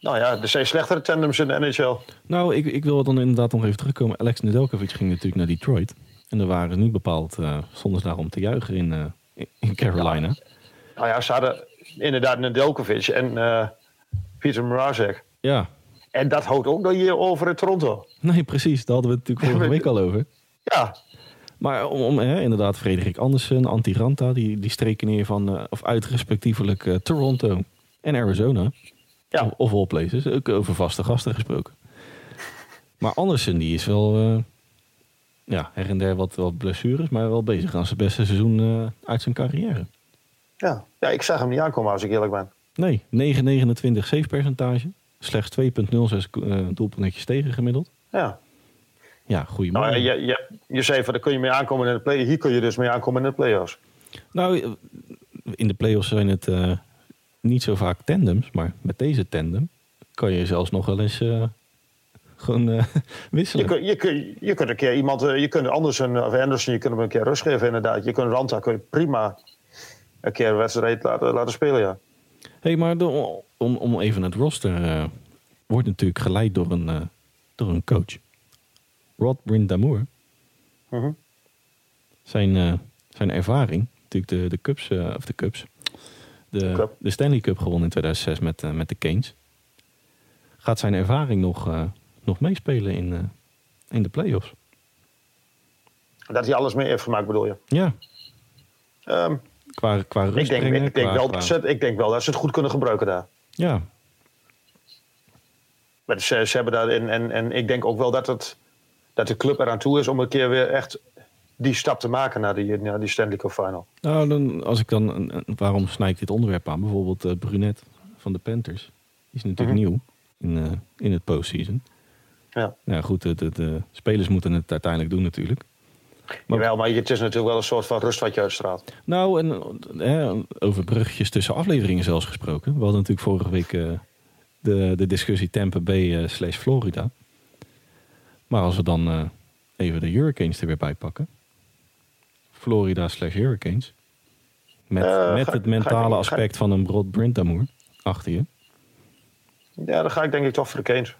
Nou ja, er zijn slechtere tandems in de NHL. Nou, ik, ik wil dan inderdaad nog even terugkomen. Alex Nedeljkovic ging natuurlijk naar Detroit. En er waren niet bepaald, uh, stonden ze daar om te juichen in, uh, in Carolina. Ja. Nou ja, ze hadden inderdaad Nedeljkovic en uh, Pieter Mrazek. Ja. En dat houdt ook nog hier over in Toronto. Nee, precies. Daar hadden we het natuurlijk <laughs> vorige week al over. Ja. Maar om, om hè, inderdaad, Frederik Andersen, Antiranta, die, die streken neer van, uh, of uit respectievelijk uh, Toronto en Arizona. Ja. Of, of all places, ook over vaste gasten gesproken. Maar Andersen, die is wel, uh, ja, her en der wat, wat blessures, maar wel bezig aan zijn beste seizoen uit zijn carrière. Ja. ja, ik zag hem niet aankomen als ik eerlijk ben. Nee, 9,29 save percentage. Slechts 2,06 uh, doelpuntjes tegen gemiddeld. Ja. Ja, goede nou, je, je, je zei van, daar kun je mee aankomen in de play Hier kun je dus mee aankomen in de play-offs. Nou, in de play-offs zijn het uh, niet zo vaak tandems. Maar met deze tandem kan je zelfs nog wel eens uh, gewoon uh, <laughs> wisselen. Je, kun, je, kun, je kunt een keer iemand, je kunt Anderson of Anderson, je kunt hem een keer rust geven inderdaad. Je kunt Ranta kun je prima een keer een wedstrijd laten, laten spelen, ja. hey, maar de, om, om even het roster wordt natuurlijk geleid door een, door een coach. Rod Brindamour. Uh -huh. zijn, uh, zijn ervaring, natuurlijk de, de Cubs, uh, of de Cubs, de, de Stanley Cup gewonnen in 2006 met, uh, met de Canes. Gaat zijn ervaring nog, nog meespelen in, in de playoffs? Dat hij alles mee heeft gemaakt, bedoel je? Ja. Um, qua, qua rust ik denk, brengen, ik, denk qua, wel qua... dat ze, ik denk wel dat ze het goed kunnen gebruiken daar. Ja. Maar ze, ze hebben daar, en, en, en ik denk ook wel dat het dat de club eraan toe is om een keer weer echt die stap te maken naar die, naar die Stanley Cup Final. Nou, dan, als ik dan, waarom snij ik dit onderwerp aan? Bijvoorbeeld uh, Brunet van de Panthers. Die is natuurlijk mm -hmm. nieuw in, uh, in het postseason. Ja. Nou goed, de, de, de, spelers moeten het uiteindelijk doen natuurlijk. Maar, Jawel, maar het is natuurlijk wel een soort van rust wat je uitstraalt. Nou, en hè, over bruggetjes tussen afleveringen zelfs gesproken. We hadden natuurlijk vorige week uh, de, de discussie Tampa Bay slash Florida. Maar als we dan uh, even de Hurricanes er weer bij pakken. Florida slash Hurricanes. Met, uh, met het mentale ik, aspect ik, van een Rod Brindamour achter je. Ja, dan ga ik denk ik toch voor de Canes.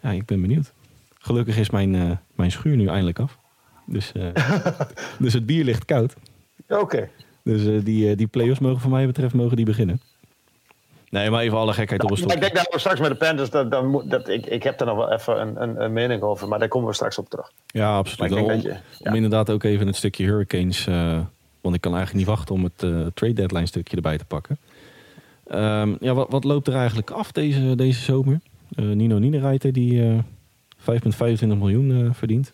Ja, ik ben benieuwd. Gelukkig is mijn, uh, mijn schuur nu eindelijk af. Dus, <laughs> dus het bier ligt koud. Oké. Okay. Dus die, die play-offs mogen voor mij betreft mogen die beginnen. Nee, maar even alle gekheid op een stokje. Ik denk dat we straks met de Panthers, dat, dat, dat, ik, ik heb er nog wel even een, een, een, mening over, maar daar komen we straks op terug. Ja, absoluut. Om, je, ja. om, inderdaad ook even het stukje Hurricanes, uh, want ik kan eigenlijk niet wachten om het uh, trade deadline stukje erbij te pakken. Um, ja, wat, wat, loopt er eigenlijk af deze, deze zomer? Uh, Nino Niederreiter die 5,25 miljoen verdient.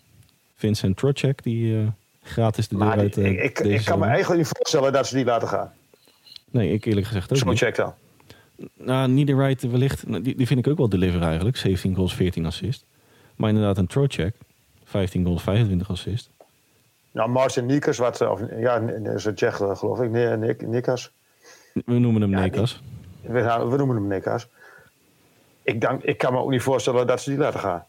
Vincent Trocek die Gratis de deur Maar uit. eh, ik, ik, ik kan me eigenlijk niet voorstellen dat ze die laten gaan. Nee, ik eerlijk gezegd ook Zo'n niet. check dan. Nou, Niederwright wellicht, nou, die, die vind ik ook wel deliver eigenlijk. 17 goals, 14 assist. Maar inderdaad een Trocek. 15 goals, 25 assist. Nou, Martin Nikas, wat, of, ja, is een Tsjech eh, geloof ik, Nee, Nik, Nikas. We noemen hem Ja. We, gaan- we noemen hem Nikas. Ik, denk, ik kan me ook niet voorstellen dat ze die laten gaan.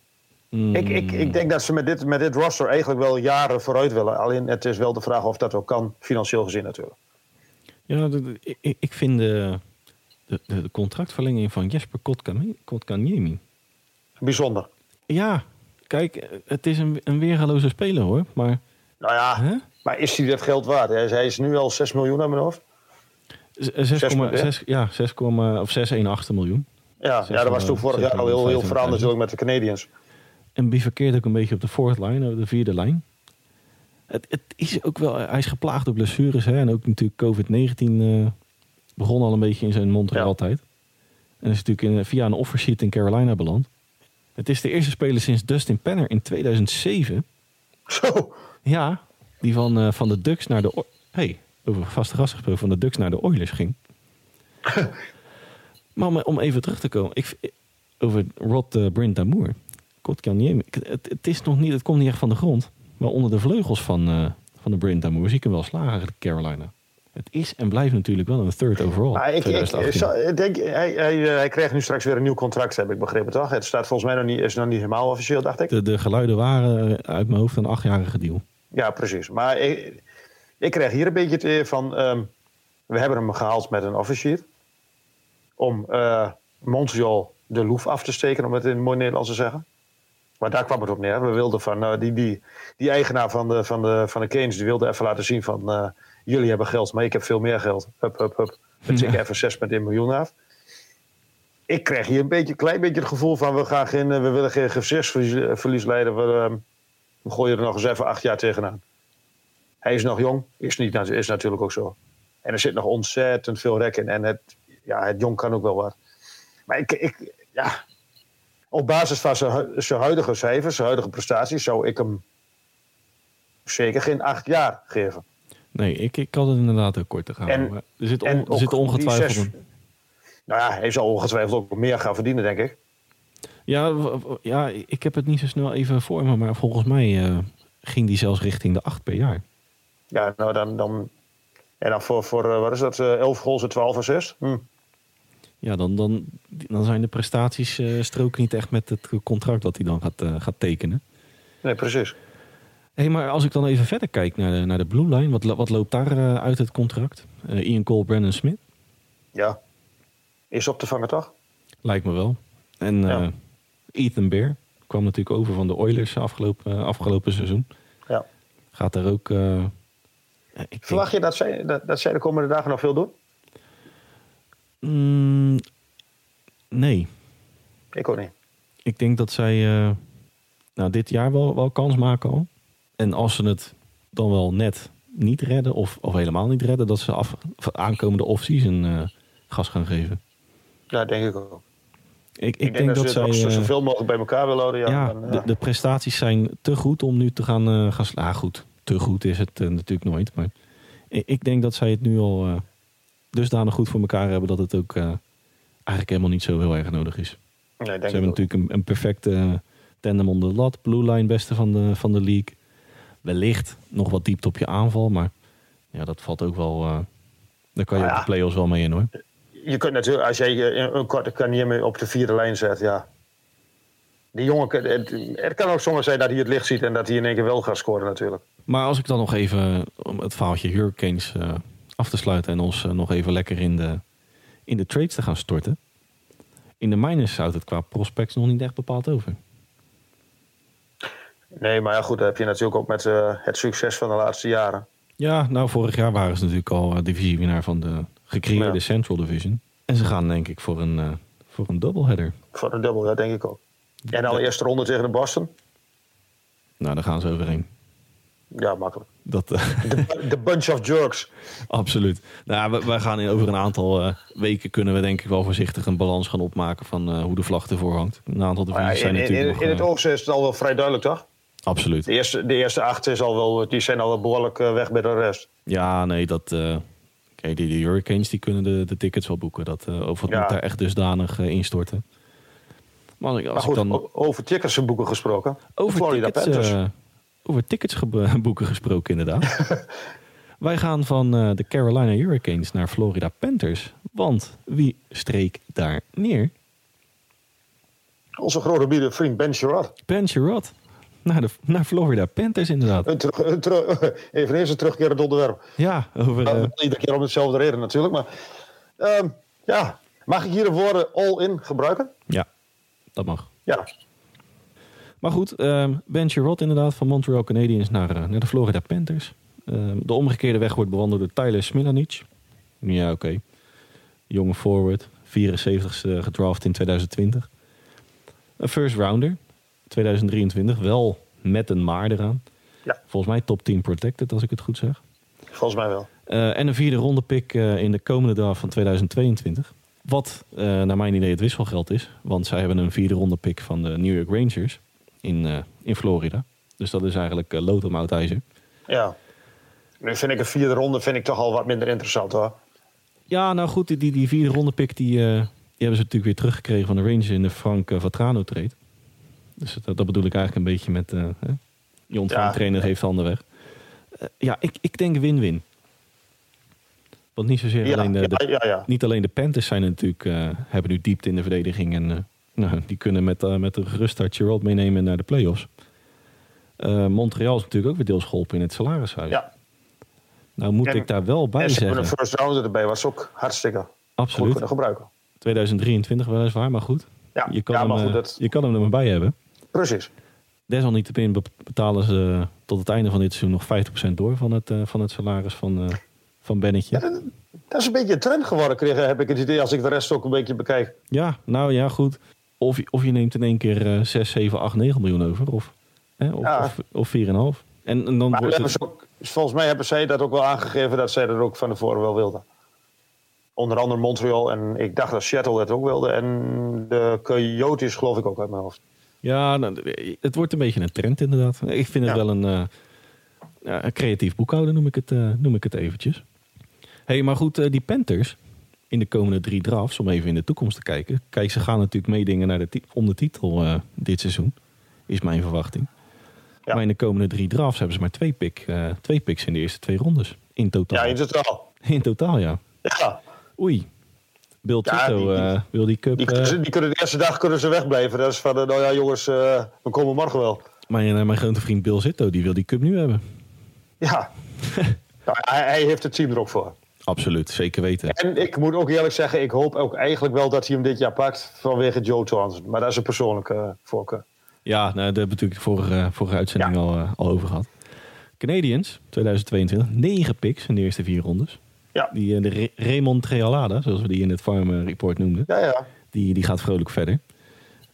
Mm, Ik, ik, ik denk dat ze met dit, met dit roster eigenlijk wel jaren vooruit willen. Alleen het is wel de vraag of dat ook kan, financieel gezien natuurlijk. Ja, ik, ik vind de, de, de contractverlenging van Jesper Kotkaniemi... Bijzonder. Ja, kijk, het is een, een weergaloze speler hoor. Maar Nou ja, hè? maar is hij dat geld waard? Hij is, hij is nu al 6 miljoen aan mijn hoofd. Z- 6,6 miljoen, hè? ja, 6, of 6,18 miljoen. Ja, ja dat was toen vorig jaar al heel, heel 25.000. veranderd natuurlijk met de Canadiens. En bivakkeert ook een beetje op de fourth line, op de vierde lijn. Het, het is ook wel, hij is geplaagd door blessures. Hè? En ook natuurlijk COVID-19 eh, begon al een beetje in zijn Montreal Ja. tijd. En is natuurlijk in, via een offersheet in Carolina beland. Het is de eerste speler sinds Dustin Penner in 2007. Zo, Ja, die van, eh, van de Ducks naar de... O- hey, over vaste gast gesproken, van de Ducks naar de Oilers ging. <laughs> maar om, om even terug te komen, ik, over Rod uh, Brint Damour. Het, het is nog niet, het komt niet echt van de grond. Maar onder de vleugels van, eh, van de Brint Damour zie ik hem wel slagen Carolina. Het is en blijft natuurlijk wel een third overall. Maar ik, ik, 2018. zou- ik denk, hij, hij, eh, hij krijgt nu straks weer een nieuw contract, heb ik begrepen, toch? Het staat volgens mij nog niet, is nog niet helemaal officieel, dacht ik. de, de geluiden waren eh, uit mijn hoofd een achtjarige deal. Ja, precies. Maar ik, ik krijg hier een beetje het idee van... ehm, we hebben hem gehaald met een officier. Om eh, Montreal de loef af te steken, om het in mooi Nederlands te zeggen. Maar daar kwam het op neer. We wilden van... eh, die, die, die eigenaar van de, van, de, van de Canes, die wilde even laten zien van... jullie hebben geld, maar ik heb veel meer geld. Hup, hup, hup. Dan tik ik even 6,1 miljoen af. Ik krijg hier een beetje, klein beetje het gevoel van... we, gaan geen, eh, we willen geen gezichtsverlies verlies leiden. We, ehm, we gooien er nog eens even acht jaar tegenaan. Hij is nog jong, is, niet, natu- is natuurlijk ook zo. En er zit nog ontzettend veel rek in. En het, ja, het jong kan ook wel wat. Maar ik, ik, ja, op basis van zijn huidige cijfers, zijn huidige prestaties, zou ik hem zeker geen acht jaar geven. Nee, ik, ik had het inderdaad ook kort te gaan. En- er zit, on- en er zit ongetwijfeld zes- een... Nou ja, hij zal ongetwijfeld ook meer gaan verdienen, denk ik. Ja, ja, ik heb het niet zo snel even voor me, maar volgens mij eh, ging die zelfs richting de 8 per jaar. Ja, nou dan. dan en dan voor, voor eh, wat is dat, eh, 11 goals en 12 assists? Hm. Ja, dan, dan, dan zijn de prestaties stroken niet echt met het contract dat hij dan gaat, gaat tekenen. Nee, precies. Hé, maar als ik dan even verder kijk naar de, naar de Blue Line, wat, wat loopt daar eh, uit het contract? Eh, Ian Cole, Brandon Smith, Ja. Is op te vangen, toch? lijkt me wel. En eh, Ja. Ethan Bear kwam natuurlijk over van de Oilers afgelopen, afgelopen seizoen. Ja. Gaat daar ook... ik denk- Verwacht je dat zij, dat, dat zij de komende dagen nog veel doen? Mm, nee. Ik ook niet. Ik denk dat zij nou, dit jaar wel, wel kans maken al. En als ze het dan wel net niet redden of, of helemaal niet redden, dat ze af, aankomende off-season eh, gas gaan geven. Ja, denk ik ook. Ik, ik, Ik, denk, dat, ze zij. eh, zoveel mogelijk bij elkaar willen houden. Ja, ja, dan, de, ja. de prestaties zijn te goed om nu te gaan, eh gaan slaan. goed, te goed is het eh, natuurlijk nooit. Maar ik, ik denk dat zij het nu al eh, dusdanig goed voor elkaar hebben dat het ook eh, eigenlijk helemaal niet zo heel erg nodig is. nee, denk Ze hebben natuurlijk een, een perfecte eh, tandem om de lat. Blue line beste van de, van de league. Wellicht nog wat diepte op je aanval. Maar ja, dat valt ook wel... eh daar kan je Nou op de play-offs wel mee in hoor. Je kunt natuurlijk, als jij eh, een korte kan op de vierde lijn zet, ja. Die jongen, het, het kan ook zomaar zijn dat hij het licht ziet en dat hij in één keer wel gaat scoren natuurlijk. Maar als ik dan nog even om het verhaaltje Hurricanes eh, af te sluiten... en ons nog even lekker in de, in de trades te gaan storten. In de miners houdt het qua prospects nog niet echt bepaald over. Nee, maar ja, goed, dat heb je natuurlijk ook met eh, het succes van de laatste jaren. Ja, nou vorig jaar waren ze natuurlijk al eh, divisiewinnaar van de gecreëerde Ja. Central Division. En ze gaan denk ik voor een, eh, voor een doubleheader. Voor een ja, denk ik ook. En al eerste ronde tegen de Boston. Nou, daar gaan ze overheen. Ja, makkelijk. Dat, De, de bunch of jerks. <laughs> absoluut. Nou, we, wij gaan in over een aantal weken kunnen we denk ik wel voorzichtig een balans gaan opmaken van hoe de vlag ervoor hangt. Een aantal ja, divisies zijn in, natuurlijk in, nog... in het oosten is het al wel vrij duidelijk, toch? Absoluut. De eerste, de eerste acht is al wel, die zijn al wel behoorlijk eh, weg bij de rest. Ja, nee, dat... kijk, die, die Hurricanes die kunnen de, de tickets wel boeken. Dat, eh of het Ja. moet daar echt dusdanig instorten. Maar als Maar goed, ik dan over tickets en boeken gesproken. over Florida tickets, over tickets ge- <laughs> boeken gesproken inderdaad. <laughs> Wij gaan van de Carolina Hurricanes naar Florida Panthers. Want wie streek daar neer? Onze grote bieden vriend Ben Sherrod. Ben Sherrod. Naar, de, naar Florida Panthers inderdaad. Een terug, een terug, <laughs> eveneens een terugkerend onderwerp. Ja, over... Uh, iedere keer om hetzelfde reden natuurlijk. Maar ehm, ja, mag ik hier de woorden all-in gebruiken? ja, dat mag. Ja, Maar goed, ehm Ben Sherrod inderdaad van Montreal Canadiens naar, eh, naar de Florida Panthers. Ehm, de omgekeerde weg wordt bewandeld door Tyler Smilanic. Ja, oké. Jonge forward, 74ste gedraft in 2020. Een first rounder, 2023, wel met een maar eraan. Ja. Volgens mij top 10 protected, als ik het goed zeg. volgens mij wel. Eh, en een vierde ronde pick eh, in de komende draft van 2022. Wat eh, naar mijn idee het wisselgeld is. Want zij hebben een vierde ronde pick van de New York Rangers in, in Florida. Dus dat is eigenlijk uh, lood om oud ijzer. Ja. Nu vind ik een vierde ronde vind ik toch al wat minder interessant hoor. Ja, nou goed, die, die, vierde ronde pick die, die hebben ze natuurlijk weer teruggekregen van de Rangers in de Frank Vatrano trade. Dus dat, dat bedoel ik eigenlijk een beetje met... eh hè? je trainer geeft de handen weg. Eh, ja, ik, ik denk win-win. Want niet zozeer Ja, alleen de, de- ja, ja, ja. niet alleen de Panthers zijn natuurlijk, eh, hebben nu diepte in de verdediging. En nou, die kunnen met, eh, met een gerust start Gerald meenemen naar de playoffs. Montreal is natuurlijk ook weer deels geholpen in het salarishuis. ja. Nou moet En- ik daar wel bij En ze zeggen. een first rounder erbij, was ook hartstikke goed Absoluut. kunnen gebruiken. 2023 weliswaar, maar goed. Ja, Je kan, hem, goed, dat, je kan hem er maar bij hebben. Precies. Desalniettemin be- betalen ze eh, tot het einde van dit seizoen nog 50% door van het, eh, van het salaris van, eh van Bennetje. Dat is een beetje een trend geworden, kreeg, heb ik het idee, als ik de rest ook een beetje bekijk. Ja, nou ja, goed. Of, je- of je neemt in één keer eh 6, 7, 8, 9 miljoen over. Of, hè, of, Ja. of, of 4,5. En, en dan Maar wordt het... ook, volgens mij hebben zij dat ook wel aangegeven dat zij dat ook van tevoren wel wilden. Onder andere Montreal en ik dacht dat Seattle dat ook wilde. En de Coyotes geloof ik ook uit mijn hoofd. Ja, nou, het wordt een beetje een trend inderdaad. Ik vind het Ja. wel een, eh, een creatief boekhouden, noem ik het, eh, noem ik het eventjes. hey, maar goed, eh, die Panthers in de komende drie drafts, om even in de toekomst te kijken. Kijk, ze gaan natuurlijk meedingen naar de om de titel dit seizoen, is mijn verwachting. Ja. Maar in de komende drie drafts hebben ze maar twee, pick, twee picks in de eerste twee rondes. In totaal. Ja, in totaal. In totaal, ja. Ja, Oei. Bill Ja, Tito die- eh, wil die cup... die, eh, die kunnen de eerste dag kunnen ze wegblijven. Dat is van, eh, nou ja jongens, we komen morgen wel. mijn, mijn grote vriend Bill Zitto, die wil die cup nu hebben. Ja, <laughs> Nou, hij, hij heeft het team er ook voor. Absoluut, zeker weten. En ik moet ook eerlijk zeggen, ik hoop ook eigenlijk wel dat hij hem dit jaar pakt vanwege Joe Thompson. Maar dat is een persoonlijke voorkeur. Ja, nou, daar hebben we natuurlijk vorige, vorige uitzending Ja. al, al over gehad. Canadiens, 2022, negen picks in de eerste vier rondes. Ja, Die, eh, de Raymond Trealada, zoals we die in het Farm Report noemden, ja, ja. die, die gaat vrolijk verder.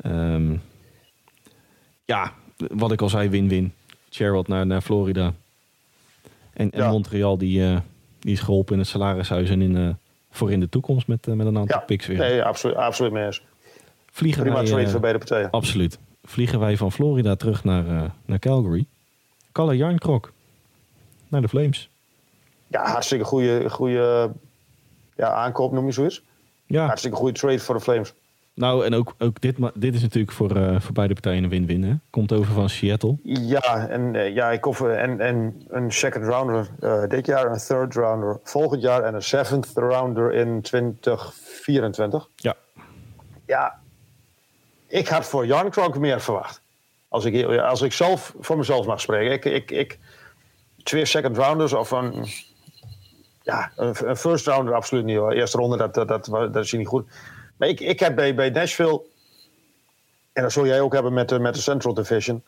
Ehm, ja, wat ik al zei, win-win. Sherrod naar, naar Florida. En, en Ja. Montreal, die, eh, die is geholpen in het salarishuis en in, eh, voor in de toekomst met, met een aantal ja. picks weer. Nee, absoluut, absoluut mee eens. Vliegen Prima wij, trade voor beide partijen. Absoluut. Vliegen wij van Florida terug naar, naar Calgary. Kalle Jarnkrok. Naar de Flames. Ja, hartstikke goede, goede ja, aankoop, noem je zoiets. Ja, Hartstikke goede trade voor de Flames. nou en ook, ook dit, dit is natuurlijk voor, eh, voor beide partijen een win-win. hè. Komt over van Seattle. Ja, en, eh, ja, ik hoef, en, en een second rounder eh, dit jaar, een third rounder volgend jaar en een seventh rounder in 2024. Ja, Ja, ik had voor Jan Kronk meer verwacht. Als ik, als ik zelf voor mezelf mag spreken. Ik, ik, ik, twee second rounders of een, ja, een, first rounder absoluut niet hoor. Eerste ronde, dat, dat, dat, dat is hier niet goed. Maar ik, ik heb bij, bij Nashville, en dat zul jij ook hebben met de, met de Central Division.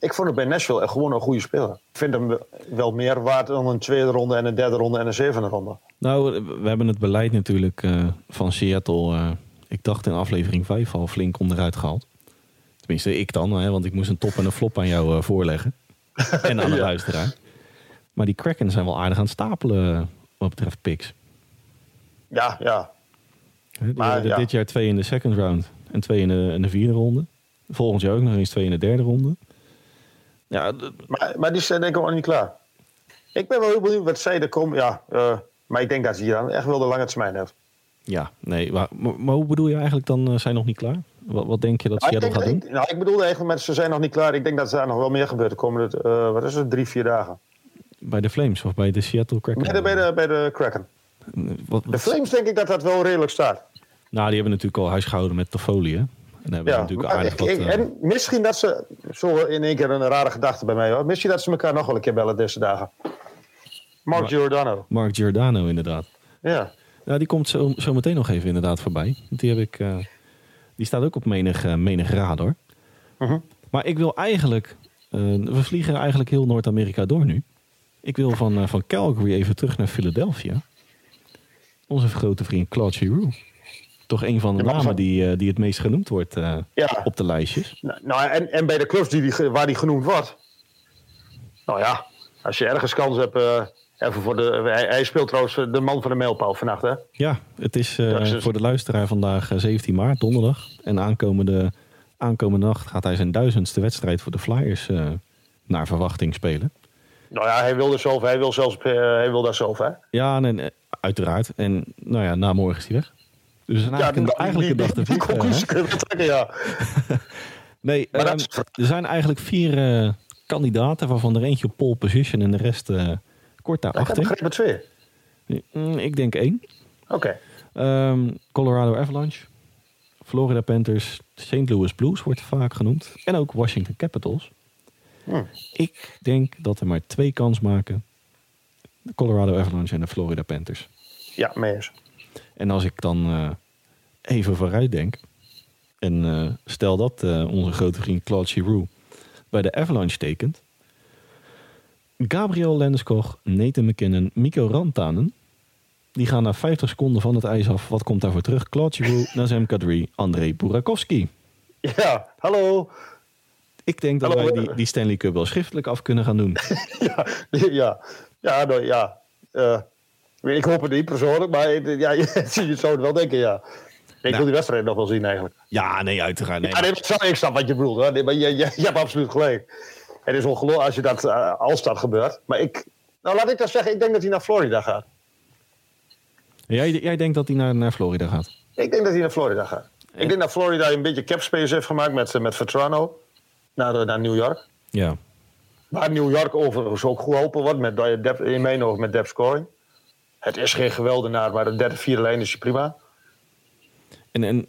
Ik vond het bij Nashville echt gewoon een goede speler. Ik vind hem wel meer waard dan een tweede ronde en een derde ronde en een zevende ronde. nou we hebben het beleid natuurlijk eh, van Seattle. eh, ik dacht in aflevering 5 al flink onderuit gehaald. Tenminste, ik dan, hè, want ik moest een top en een flop aan jou eh, voorleggen. <laughs> en aan de Ja. luisteraar. Maar die Kraken zijn wel aardig aan het stapelen wat betreft picks. Ja, ja. Die Maar, ja. Dit jaar twee in de second round en twee in de, in de vierde ronde. Volgend jaar ook nog eens twee in de derde ronde. Ja, maar, maar die zijn denk ik nog niet klaar. Ik ben wel heel benieuwd wat zij er komen. Ja, uh, maar ik denk dat ze hier dan echt wel de lange termijn heeft. Ja, nee. Maar, maar, hoe bedoel je eigenlijk dan, uh, zijn nog niet klaar? Wat, wat denk je dat nou, Seattle gaat doen? Ik, nou, ik bedoelde eigenlijk met ze zijn nog niet klaar. Ik denk dat er nog wel meer gebeurt de komende, uh, wat is het, drie, vier dagen. Bij de Flames of bij de Seattle Kraken? De, bij de, bij de Kraken. Wat, de Flames denk ik dat dat wel redelijk staat. Nou, die hebben natuurlijk al huisgehouden met Toffoli, hè? En hebben ja, natuurlijk aardig wat, uh... En misschien dat ze, zo in één keer een rare gedachte bij mij hoor. Misschien dat ze elkaar nog wel een keer bellen deze dagen. Mark Giordano. Mark Giordano, inderdaad. Ja. Ja, die komt zo, zo meteen nog even inderdaad voorbij. Die, heb ik, uh, die staat ook op menig, uh, menig radar. Uh mhm. -huh. Maar ik wil eigenlijk... we vliegen eigenlijk heel Noord-Amerika door nu. Ik wil van, van Calgary even terug naar Philadelphia. Onze grote vriend Claude Giroux toch een van de namen die, die het meest genoemd wordt uh, ja. op de lijstjes. Nou, nou, en, en bij de clubs die, die, waar die genoemd wordt. Nou ja, als je ergens kans hebt. Uh, even voor de, hij, hij, speelt trouwens de man van de mailpaal vannacht, hè? Ja, het is uh, voor de luisteraar vandaag 17 maart, donderdag. En aankomende, aankomende nacht gaat hij zijn duizendste wedstrijd voor de Flyers naar verwachting spelen. Nou ja, hij wil er zelf, hij wil zelfs, hij wil daar zelf, hè? Ja, en, uiteraard. En nou ja, na morgen is hij weg. Dus een eigenlijk, ja, eigenlijk een dag te ja. <laughs> nee, um, er zijn eigenlijk vier uh, kandidaten, waarvan er eentje op pole position en de rest uh, kort daarachter. Ik twee. Mm, ik denk één. Oké. Okay. Um, Colorado Avalanche, Florida Panthers, St. Louis Blues wordt vaak genoemd. En ook Washington Capitals. Ik denk dat er maar twee kans maken. De Colorado Avalanche en de Florida Panthers. Ja, mee eens. En als ik dan uh, even vooruit denk. En uh, stel dat uh, onze grote vriend Claude Giroux bij de Avalanche tekent. Gabriel Landeskog, Nathan McKinnon, Mikko Rantanen. Die gaan na 50 seconden van het ijs af. Wat komt daarvoor terug? Claude Giroux, <laughs> Nazem Kadri, André Burakovsky. Ja, hallo. Ik denk dat hallo. wij die, die, Stanley Cup wel schriftelijk af kunnen gaan doen. <laughs> ja, ja, ja, nou, ja. Uh, ik hoop het niet persoonlijk, maar ja, <laughs> je zou het wel denken, ja. Ik nou. wil die wedstrijd nog wel zien eigenlijk. Ja, nee, uiteraard. Nee, ja, nee, ik snap wat je bedoelt. Nee, maar je, je, je hebt absoluut gelijk. Het is ongelooflijk als, je dat, uh, als dat gebeurt. Maar ik, nou laat ik dat zeggen, ik denk dat hij naar Florida gaat. Jij, jij denkt dat hij naar, naar Florida gaat? Ik denk dat hij naar Florida gaat. Ik denk dat Florida een beetje capspace heeft gemaakt met, met Vetrano naar, naar New York. Ja. Waar New York overigens ook geholpen wordt, met, in mijn ogen met depth scoring. Het is geen geweldenaar, maar de derde, vierde lijn is je prima. En, en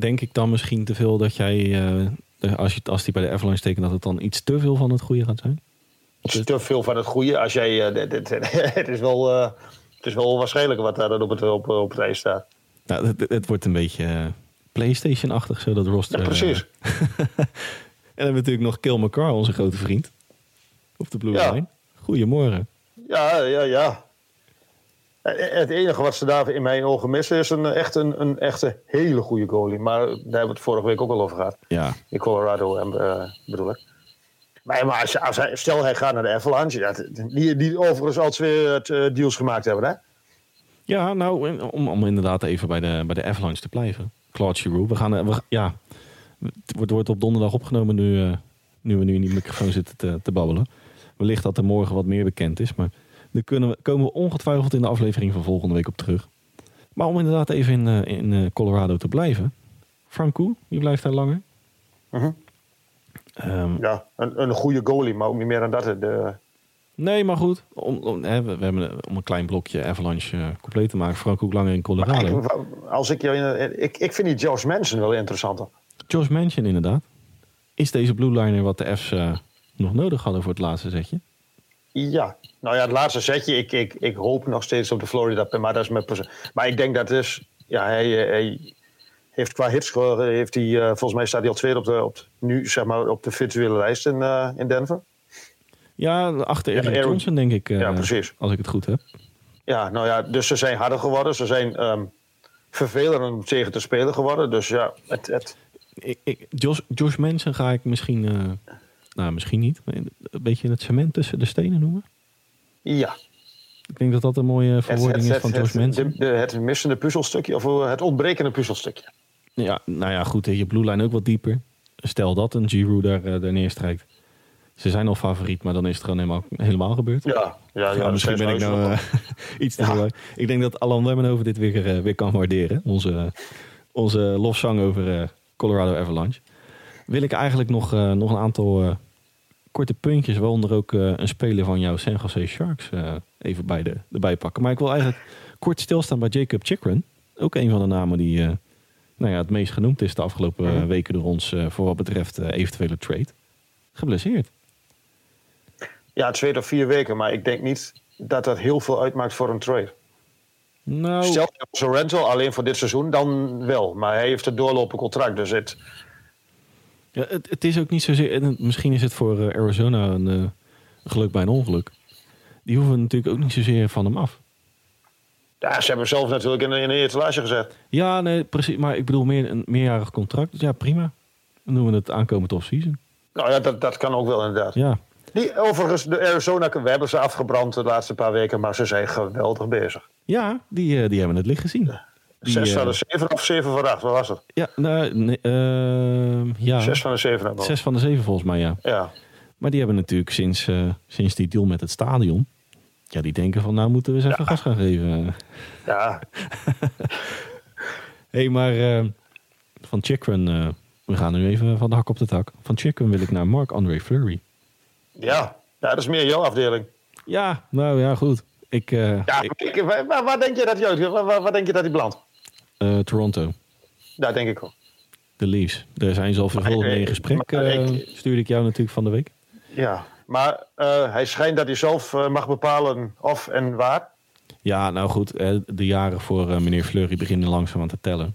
denk ik dan misschien te veel dat jij, uh, als, je, als die bij de Avalanche tekent, dat het dan iets te veel van het goede gaat zijn? Iets te veel van het goede. Als jij, uh, het, <laughs> het, is wel, uh, het is wel waarschijnlijk wat daar dan op het, op, op het ijs staat. Nou, het, het wordt een beetje PlayStation-achtig, zo dat roster. Ja, precies. <laughs> en dan hebben we natuurlijk nog Kill McCarr, onze grote vriend. Op de Blue ja. Line. Goedemorgen. Ja, ja, ja. Het enige wat ze daar in mijn ogen missen is een, echt een, een echte hele goede goalie. Maar daar hebben we het vorige week ook al over gehad. Ja. In Colorado uh, bedoel ik. Maar, maar als, als hij, stel hij gaat naar de Avalanche, ja, die, die overigens al twee uh, deals gemaakt hebben, hè? Ja, nou, om, om inderdaad even bij de, bij de Avalanche te blijven. Claude Giroux, we gaan, we, ja, het wordt, wordt op donderdag opgenomen nu, uh, nu we nu in die microfoon zitten te, te babbelen. Wellicht dat er morgen wat meer bekend is, maar daar kunnen we, komen we ongetwijfeld in de aflevering van volgende week op terug. Maar om inderdaad even in, uh, in uh, Colorado te blijven. Frank Koe, wie blijft daar langer? -huh. um, ja, een, een goede goalie, maar ook niet meer dan dat. De... Nee, maar goed. Om, om, hè, we, we, hebben om een klein blokje Avalanche uh, compleet te maken. Frank Koek langer in Colorado. Ik, als ik, ik, ik vind die Josh Manson wel interessanter. Josh Manson, inderdaad. Is deze blue liner wat de F's nog nodig hadden voor het laatste zetje? Ja, nou ja, het laatste setje. Ik, ik, ik hoop nog steeds op de Florida maar dat is met Maar ik denk dat is. Ja, hij, hij heeft qua hitscore heeft hij, uh, volgens mij staat hij al tweede op de, op nu zeg maar op de virtuele lijst in, uh, in Denver. Ja, achter Erik ja, Johnson denk ik. Ja, precies. Als ik het goed heb. Ja, nou ja, dus ze zijn harder geworden. Ze zijn um, vervelender om tegen te spelen geworden. Dus ja, het. het... Ik, ik, Josh, Josh Manson ga ik misschien nou, misschien niet. Maar een beetje het cement tussen de stenen noemen? Ja. Ik denk dat dat een mooie verwoording is van Josh Manson. De, het missende puzzelstukje of het ontbrekende puzzelstukje. Ja, nou ja, goed. Je blue line ook wat dieper. Stel dat een Giroud daar, uh, daar neerstrijkt. Ze zijn al favoriet, maar dan is het gewoon helemaal, helemaal gebeurd. Ja, ja, ja, misschien ben ik nou uh, <laughs> iets te ja. Ik denk dat Alan Wemmenhoven dit weer, uh, weer kan waarderen. Onze, onze lofzang over Colorado Avalanche. Wil ik eigenlijk nog, nog een aantal korte puntjes, waaronder ook een speler van jouw San Jose Sharks, even bij de, erbij pakken. Maar ik wil eigenlijk kort stilstaan bij Jacob Chikrin. Ook een van de namen die nou ja, het meest genoemd is de afgelopen weken door ons voor wat betreft eventuele trade. Geblesseerd. Ja, twee of vier weken, maar ik denk niet dat dat heel veel uitmaakt voor een trade. Nou... Stel je rental alleen voor dit seizoen, dan wel. Maar hij heeft een doorlopend contract, dus het... Ja, het, het is ook niet zozeer... Misschien is het voor uh, Arizona een uh, geluk bij een ongeluk. Die hoeven natuurlijk ook niet zozeer van hem af. Ja, ze hebben zelf natuurlijk in, in de etalage gezet. Ja, nee, precies. Maar ik bedoel meer een meerjarig contract. Dus ja, prima. Dan doen we het aankomend off-season. Nou ja, dat, dat kan ook wel inderdaad. Ja. Die, overigens, de Arizona, we hebben ze afgebrand de laatste paar weken, maar ze zijn geweldig bezig. Ja, die, die hebben het licht gezien. Die, zes van de zeven of zeven van de acht, wat was het? Ja, nou, nee, uh, ja. Zes van de zeven. Zes van de zeven volgens mij, ja. ja. Maar die hebben natuurlijk sinds, uh, sinds die deal met het stadion, ja, die denken van nou moeten we eens even gas gaan geven. Ja. Hé, <laughs> hey, maar uh, van Chikrin, we gaan nu even van de hak op de tak. Van Chikrin wil ik naar Marc-André Fleury. Ja. ja, dat is meer jouw afdeling. Ja, nou ja, goed. Ik, uh, ja, ik, waar, waar, denk je dat hij waar, denk je dat hij belandt? Uh, Toronto. Daar denk ik wel. De Leafs. Daar zijn ze al vervolgens mee in gesprek. ik- stuurde ik jou natuurlijk van de week. Ja, maar hij schijnt dat hij zelf mag bepalen of en waar. Ja, nou goed. eh, De jaren voor eh, meneer Fleury beginnen langzaam aan te tellen.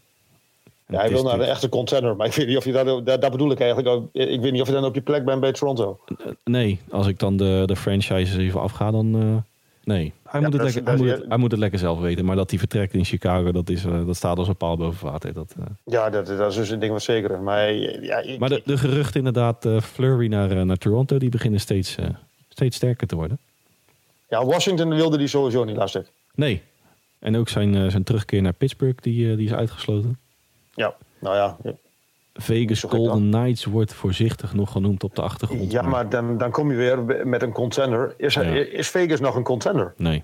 En Ja, hij wil naar een natuurlijk- echte contender, maar ik weet niet of je dat, dat, dat bedoel ik eigenlijk. Ik weet niet of je dan op je plek bent bij Toronto. Eh, Nee, als ik dan de, de franchises even afga, dan... eh, nee, hij, Ja, moet het lekker, hij, moet het, hij moet het lekker zelf weten. Maar dat hij vertrekt in Chicago, dat, is, eh, dat staat als een paal boven water. Dat, eh. Ja, dat, dat is dus een ding wat zeker is. Maar, hij- ja, ik, Maar de, de geruchten inderdaad, eh, Flurry naar, eh, naar Toronto, die beginnen steeds, eh, steeds sterker te worden. ja, Washington wilde die sowieso niet lastig. Nee. En ook zijn, eh, zijn terugkeer naar Pittsburgh, die, eh, die is uitgesloten. Ja, nou ja. Vegas Golden Knights wordt voorzichtig nog genoemd op de achtergrond. Ja, maar dan, dan kom je weer met een contender. Is, Ja. is Vegas nog een contender? Nee.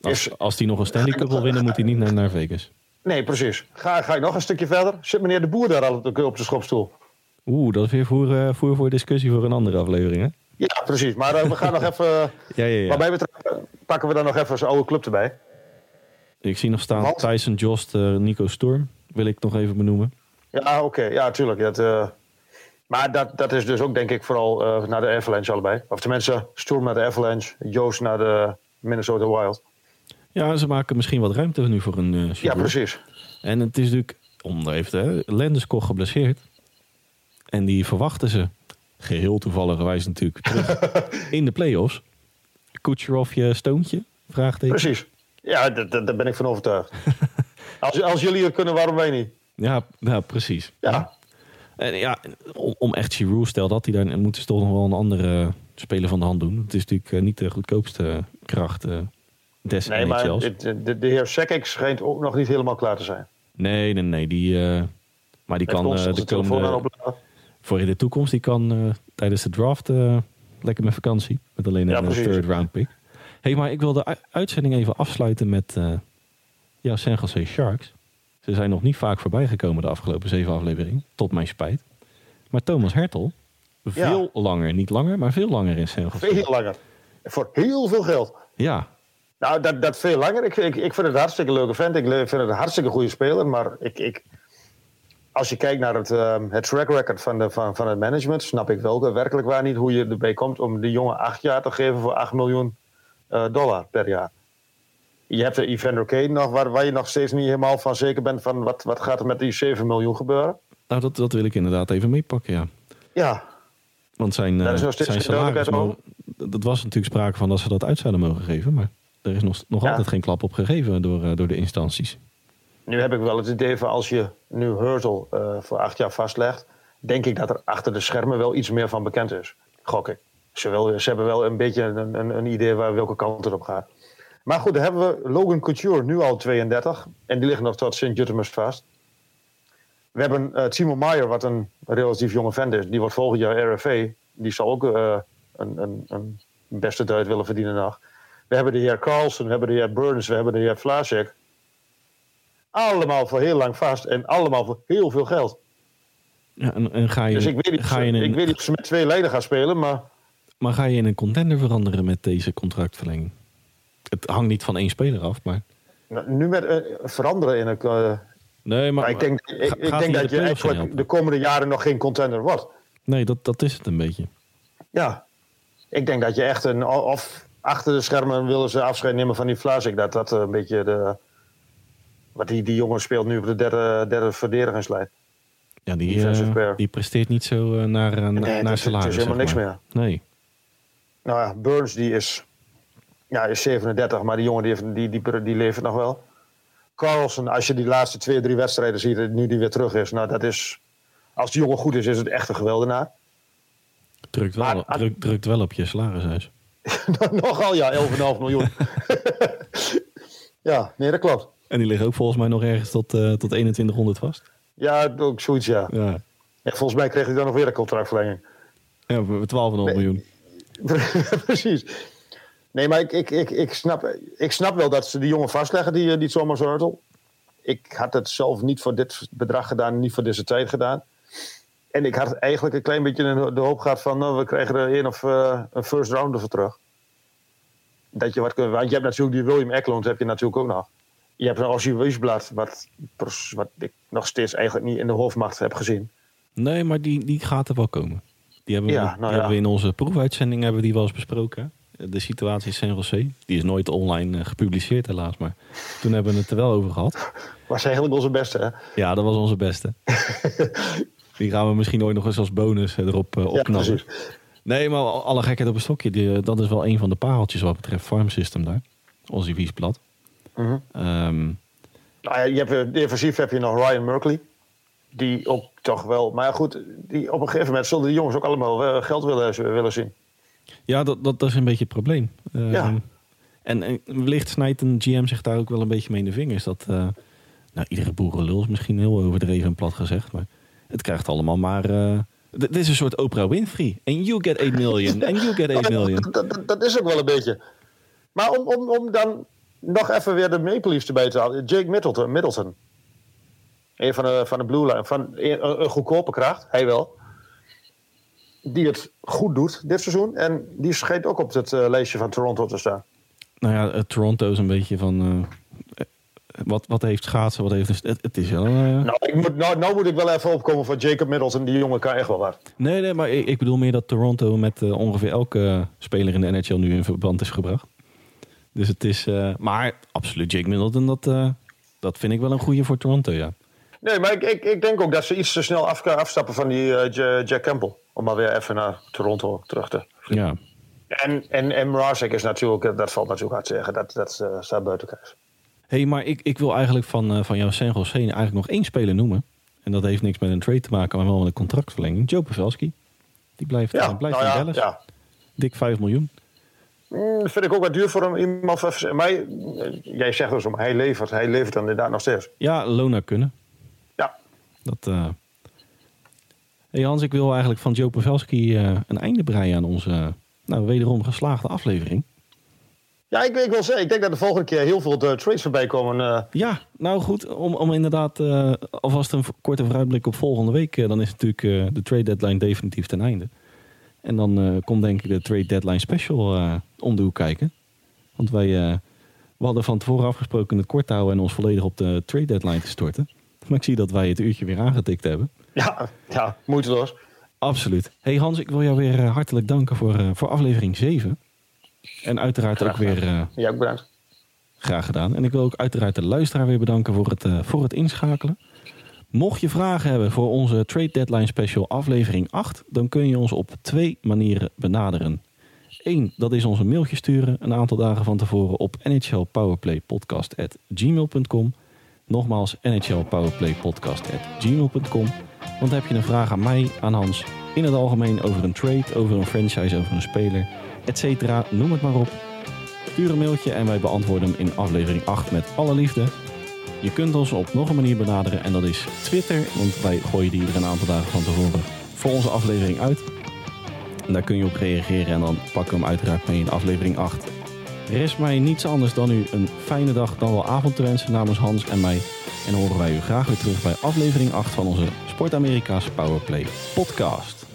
Als, als hij nog een Stanley Cup wil winnen, moet hij niet naar, naar Vegas. Nee, precies. Ga, ga ik nog een stukje verder? Zit meneer de Boer daar al op de, op de schopstoel? Oeh, dat is weer voer, eh, voer voor discussie voor een andere aflevering, hè? Ja, precies. Maar eh, we gaan nog <laughs> even... Ja, ja, ja. Wat mij betreft eh, pakken we dan nog even zijn oude club erbij. Ik zie nog staan Want? Tyson Jost, eh, Nico Storm. Wil ik nog even benoemen. Ja, oké. Ja, tuurlijk. Dat, eh, maar dat, dat is dus ook denk ik vooral eh, naar de Avalanche allebei. Of tenminste, Storm naar de Avalanche, Joost naar de Minnesota Wild. Ja, ze maken misschien wat ruimte nu voor een eh Ja, precies. En het is natuurlijk, om even, hè, Landeskog geblesseerd. En die verwachten ze, geheel toevalligerwijs natuurlijk, terug <laughs> in de play-offs. Kucherov je stoontje? Vraagteken. Precies. Ja, daar ben ik van overtuigd. <laughs> als, als jullie het kunnen, waarom wij niet? Ja, ja, precies. Ja, En ja, om, om echt Giroux, stel dat hij daar, moeten ze toch nog wel een andere speler van de hand doen. Het is natuurlijk eh, niet de goedkoopste kracht eh des nee, maar het- de, de heer Sekik schijnt ook nog niet helemaal klaar te zijn. Nee, nee, nee. Die, eh, maar die Heeft kan ons onze de komende, voor in de toekomst, die kan tijdens de draft lekker met vakantie. Met alleen Ja, een precies. third round pick. hey, maar ik wil de uitzending even afsluiten met jouw San Jose Sharks. Ze zijn nog niet vaak voorbij gekomen de afgelopen zeven afleveringen. Tot mijn spijt. Maar Thomas Hertel, veel langer, niet langer, maar veel langer in San Jose. Veel langer. Voor heel veel geld. Ja, Nou, dat, dat veel langer. Ik, ik, ik vind het een hartstikke leuke vent. Ik vind het een hartstikke goede speler. Maar ik, ik, als je kijkt naar het, ehm, het track record van, de, van, van het management, snap ik wel werkelijk waar niet hoe je erbij komt om die jongen acht jaar te geven voor 8 miljoen eh, dollar per jaar. Je hebt de Evander Kane nog, waar, waar je nog steeds niet helemaal van zeker bent van wat, wat gaat er met die 7 miljoen gebeuren. nou dat, dat wil ik inderdaad even meepakken, ja. Ja, Want zijn, eh, zijn salaris... mogen- dat was natuurlijk sprake van dat ze dat uit zouden mogen geven. Maar er is nog, nog Ja. altijd geen klap op gegeven door, eh, door de instanties. Nu heb ik wel het idee van als je nu Hurtle eh, voor acht jaar vastlegt, denk ik dat er achter de schermen wel iets meer van bekend is. Gok ik. Ze, wel, ze hebben wel een beetje een, een, een idee waar welke kant het op gaat. Maar goed, dan hebben we Logan Couture, nu al 32. En die liggen nog tot Sint-Jutemus vast. We hebben eh Timo Maier, wat een relatief jonge vent is. Die wordt volgend jaar RFA. Die zal ook eh, een, een, een beste duit willen verdienen nog. We hebben de heer Carlsen, we hebben de heer Burns, we hebben de heer Vlaasek. Allemaal voor heel lang vast en allemaal voor heel veel geld. Ja, en, en ga je, Dus ik weet niet, ga je in, ik weet niet of ze met twee leden gaan spelen, maar Maar ga je in een contender veranderen met deze contractverlenging? Het hangt niet van één speler af, maar... nou, nu met eh, veranderen in een. eh, Nee, maar, maar ik denk, ik, ga- ik gaat denk dat de je eigenlijk de komende jaren nog geen contender wordt. Nee, dat, dat is het een beetje. Ja, ik denk dat je echt een. Of achter de schermen willen ze afscheid nemen van die Vlaasik. Dat dat een beetje de. Wat die, die jongen speelt nu op de derde, derde verdedigingslijn. Ja, die, eh, die presteert niet zo eh, naar, eh, Nee, naar salaris. het is helemaal niks maar. meer. Nee. Nou ja, Burns die is, ja, is 37, maar die jongen die, heeft, die, die, die levert nog wel. Carlsen, als je die laatste twee, drie wedstrijden ziet, nu die weer terug is. Nou, dat is. Als die jongen goed is, is het echt een geweldenaar. Drukt wel, Maar- druk, drukt wel op je salarishuis. <laughs> Nogal ja, 11,5 miljoen. <laughs> ja, nee, dat klopt. En die liggen ook volgens mij nog ergens tot, eh, tot 2100 vast. Ja, ook zoiets, ja. Ja, ja. Volgens mij kreeg hij dan nog weer een contractverlenging. ja voor 12,5 Nee. miljoen. <laughs> Precies. Nee, maar ik, ik, ik, ik, snap, ik snap wel dat ze die jongen vastleggen, die, eh, die Thomas Hurtel. Ik had het zelf niet voor dit bedrag gedaan, niet voor deze tijd gedaan. En ik had eigenlijk een klein beetje de hoop gehad van, nou, we krijgen er een of eh, een first rounder voor terug. Dat je wat kunt, want je hebt natuurlijk die William Eklund heb je natuurlijk ook nog. Je hebt een Ossie Wiesblad, wat, wat ik nog steeds eigenlijk niet in de hoofdmacht heb gezien. Nee, maar die, die gaat er wel komen. Die hebben, Ja, we, nou die ja. hebben we in onze proefuitzending hebben we die wel eens besproken. De situatie in San Jose. Die is nooit online eh, gepubliceerd helaas. Maar toen hebben we het er wel over gehad. Was eigenlijk onze beste, hè? Ja, dat was onze beste. <laughs> die gaan we misschien ooit nog eens als bonus eh, erop Ja, opknappen. nee, maar alle gekheid op een stokje. Die, dat is wel een van de pareltjes wat betreft Farm System daar. Ozzy Wiesblad. Nou ja, je hebt, defensief heb je nog Ryan Merkley. Die ook toch wel. Maar goed, die, op een gegeven moment zullen die jongens ook allemaal geld willen, willen zien. Ja, dat, dat, dat is een beetje het probleem. Ehm, Ja. En, en wellicht snijdt een GM zich daar ook wel een beetje mee in de vingers. Dat, eh, nou, iedere boerenlul is misschien heel overdreven en plat gezegd. Maar het krijgt allemaal maar... eh, dit is een soort Oprah Winfrey. En you get 8 million. En you get 8 <laughs> million. Dat, dat, dat is ook wel een beetje. Maar om, om, om dan nog even weer de Maple Leafs erbij te halen. Jake Middleton. Middleton. Een van de, van de Blue Line. Van een, een goedkope kracht, hij wel. Die het goed doet dit seizoen. En die schijnt ook op het eh, lijstje van Toronto te staan. Nou ja, eh, Toronto is een beetje van... eh, wat, wat heeft schaatsen, wat heeft... Het, het is wel... Nou, ik moet, nou, nou moet ik wel even opkomen voor Jacob Middleton. Die jongen kan echt wel wat. Nee, nee, maar ik, ik bedoel meer dat Toronto met ongeveer elke speler in de NHL nu in verband is gebracht. Dus het is... maar absoluut, Jake Middleton, dat, dat vind ik wel een goede voor Toronto, ja. Nee, maar ik, ik, ik denk ook dat ze iets te snel af, afstappen van die eh, Ja- Jack Campbell. Om maar weer even naar Toronto terug te Ja, En, en, en Mrazek is natuurlijk, eh, dat valt natuurlijk hard te zeggen, dat, dat eh, staat buiten kijf. hey, maar ik, ik wil eigenlijk van, van jouw San Jose eigenlijk nog één speler noemen. En dat heeft niks met een trade te maken, maar wel met een contractverlenging. Joe Pavelski. Die blijft, Ja, blijft nou in Dallas. ja. Dik 5 miljoen. Mm, Dat vind ik ook wat duur voor hem. Iemand maar jij zegt dus om, hij levert, hij levert dan inderdaad nog steeds. Ja, Lona kunnen. Dat, eh hey Hans, ik wil eigenlijk van Joe Pavelski eh, een einde breien aan onze eh, nou, wederom geslaagde aflevering. ja ik, ik wil zeggen, ik denk dat de volgende keer heel veel de trades voorbij komen. eh. Ja, nou goed, om, om inderdaad eh, alvast een korte vooruitblik op volgende week. eh, dan is natuurlijk eh, de trade deadline definitief ten einde. En dan eh, komt denk ik de trade deadline special eh, om de hoek kijken. Want wij eh, we hadden van tevoren afgesproken het kort te houden en ons volledig op de trade deadline te storten. Maar ik zie dat wij het uurtje weer aangetikt hebben. ja, ja, moeiteloos. Absoluut. Hey Hans, ik wil jou weer eh, hartelijk danken voor, eh, voor aflevering 7. En uiteraard Graag ook weer eh, Ja, ook bedankt. graag gedaan. En ik wil ook uiteraard de luisteraar weer bedanken voor het, voor het inschakelen. Mocht je vragen hebben voor onze Trade Deadline Special aflevering 8, dan kun je ons op twee manieren benaderen. Eén, dat is ons een mailtje sturen een aantal dagen van tevoren op nhlpowerplaypodcast.gmail.com. Nogmaals, nhlpowerplaypodcast.gmail.com. Want heb je een vraag aan mij, aan Hans, in het algemeen over een trade, over een franchise, over een speler, etc. Noem het maar op. Stuur een mailtje en wij beantwoorden hem in aflevering 8 met alle liefde. Je kunt ons op nog een manier benaderen en dat is Twitter, want wij gooien die er een aantal dagen van tevoren voor onze aflevering uit. En daar kun je op reageren en dan pakken we hem uiteraard mee in aflevering 8 rest mij niets anders dan u een fijne dag, dan wel avond te wensen namens Hans en mij. En dan horen wij u graag weer terug bij aflevering 8 van onze Sport Amerika's Powerplay podcast.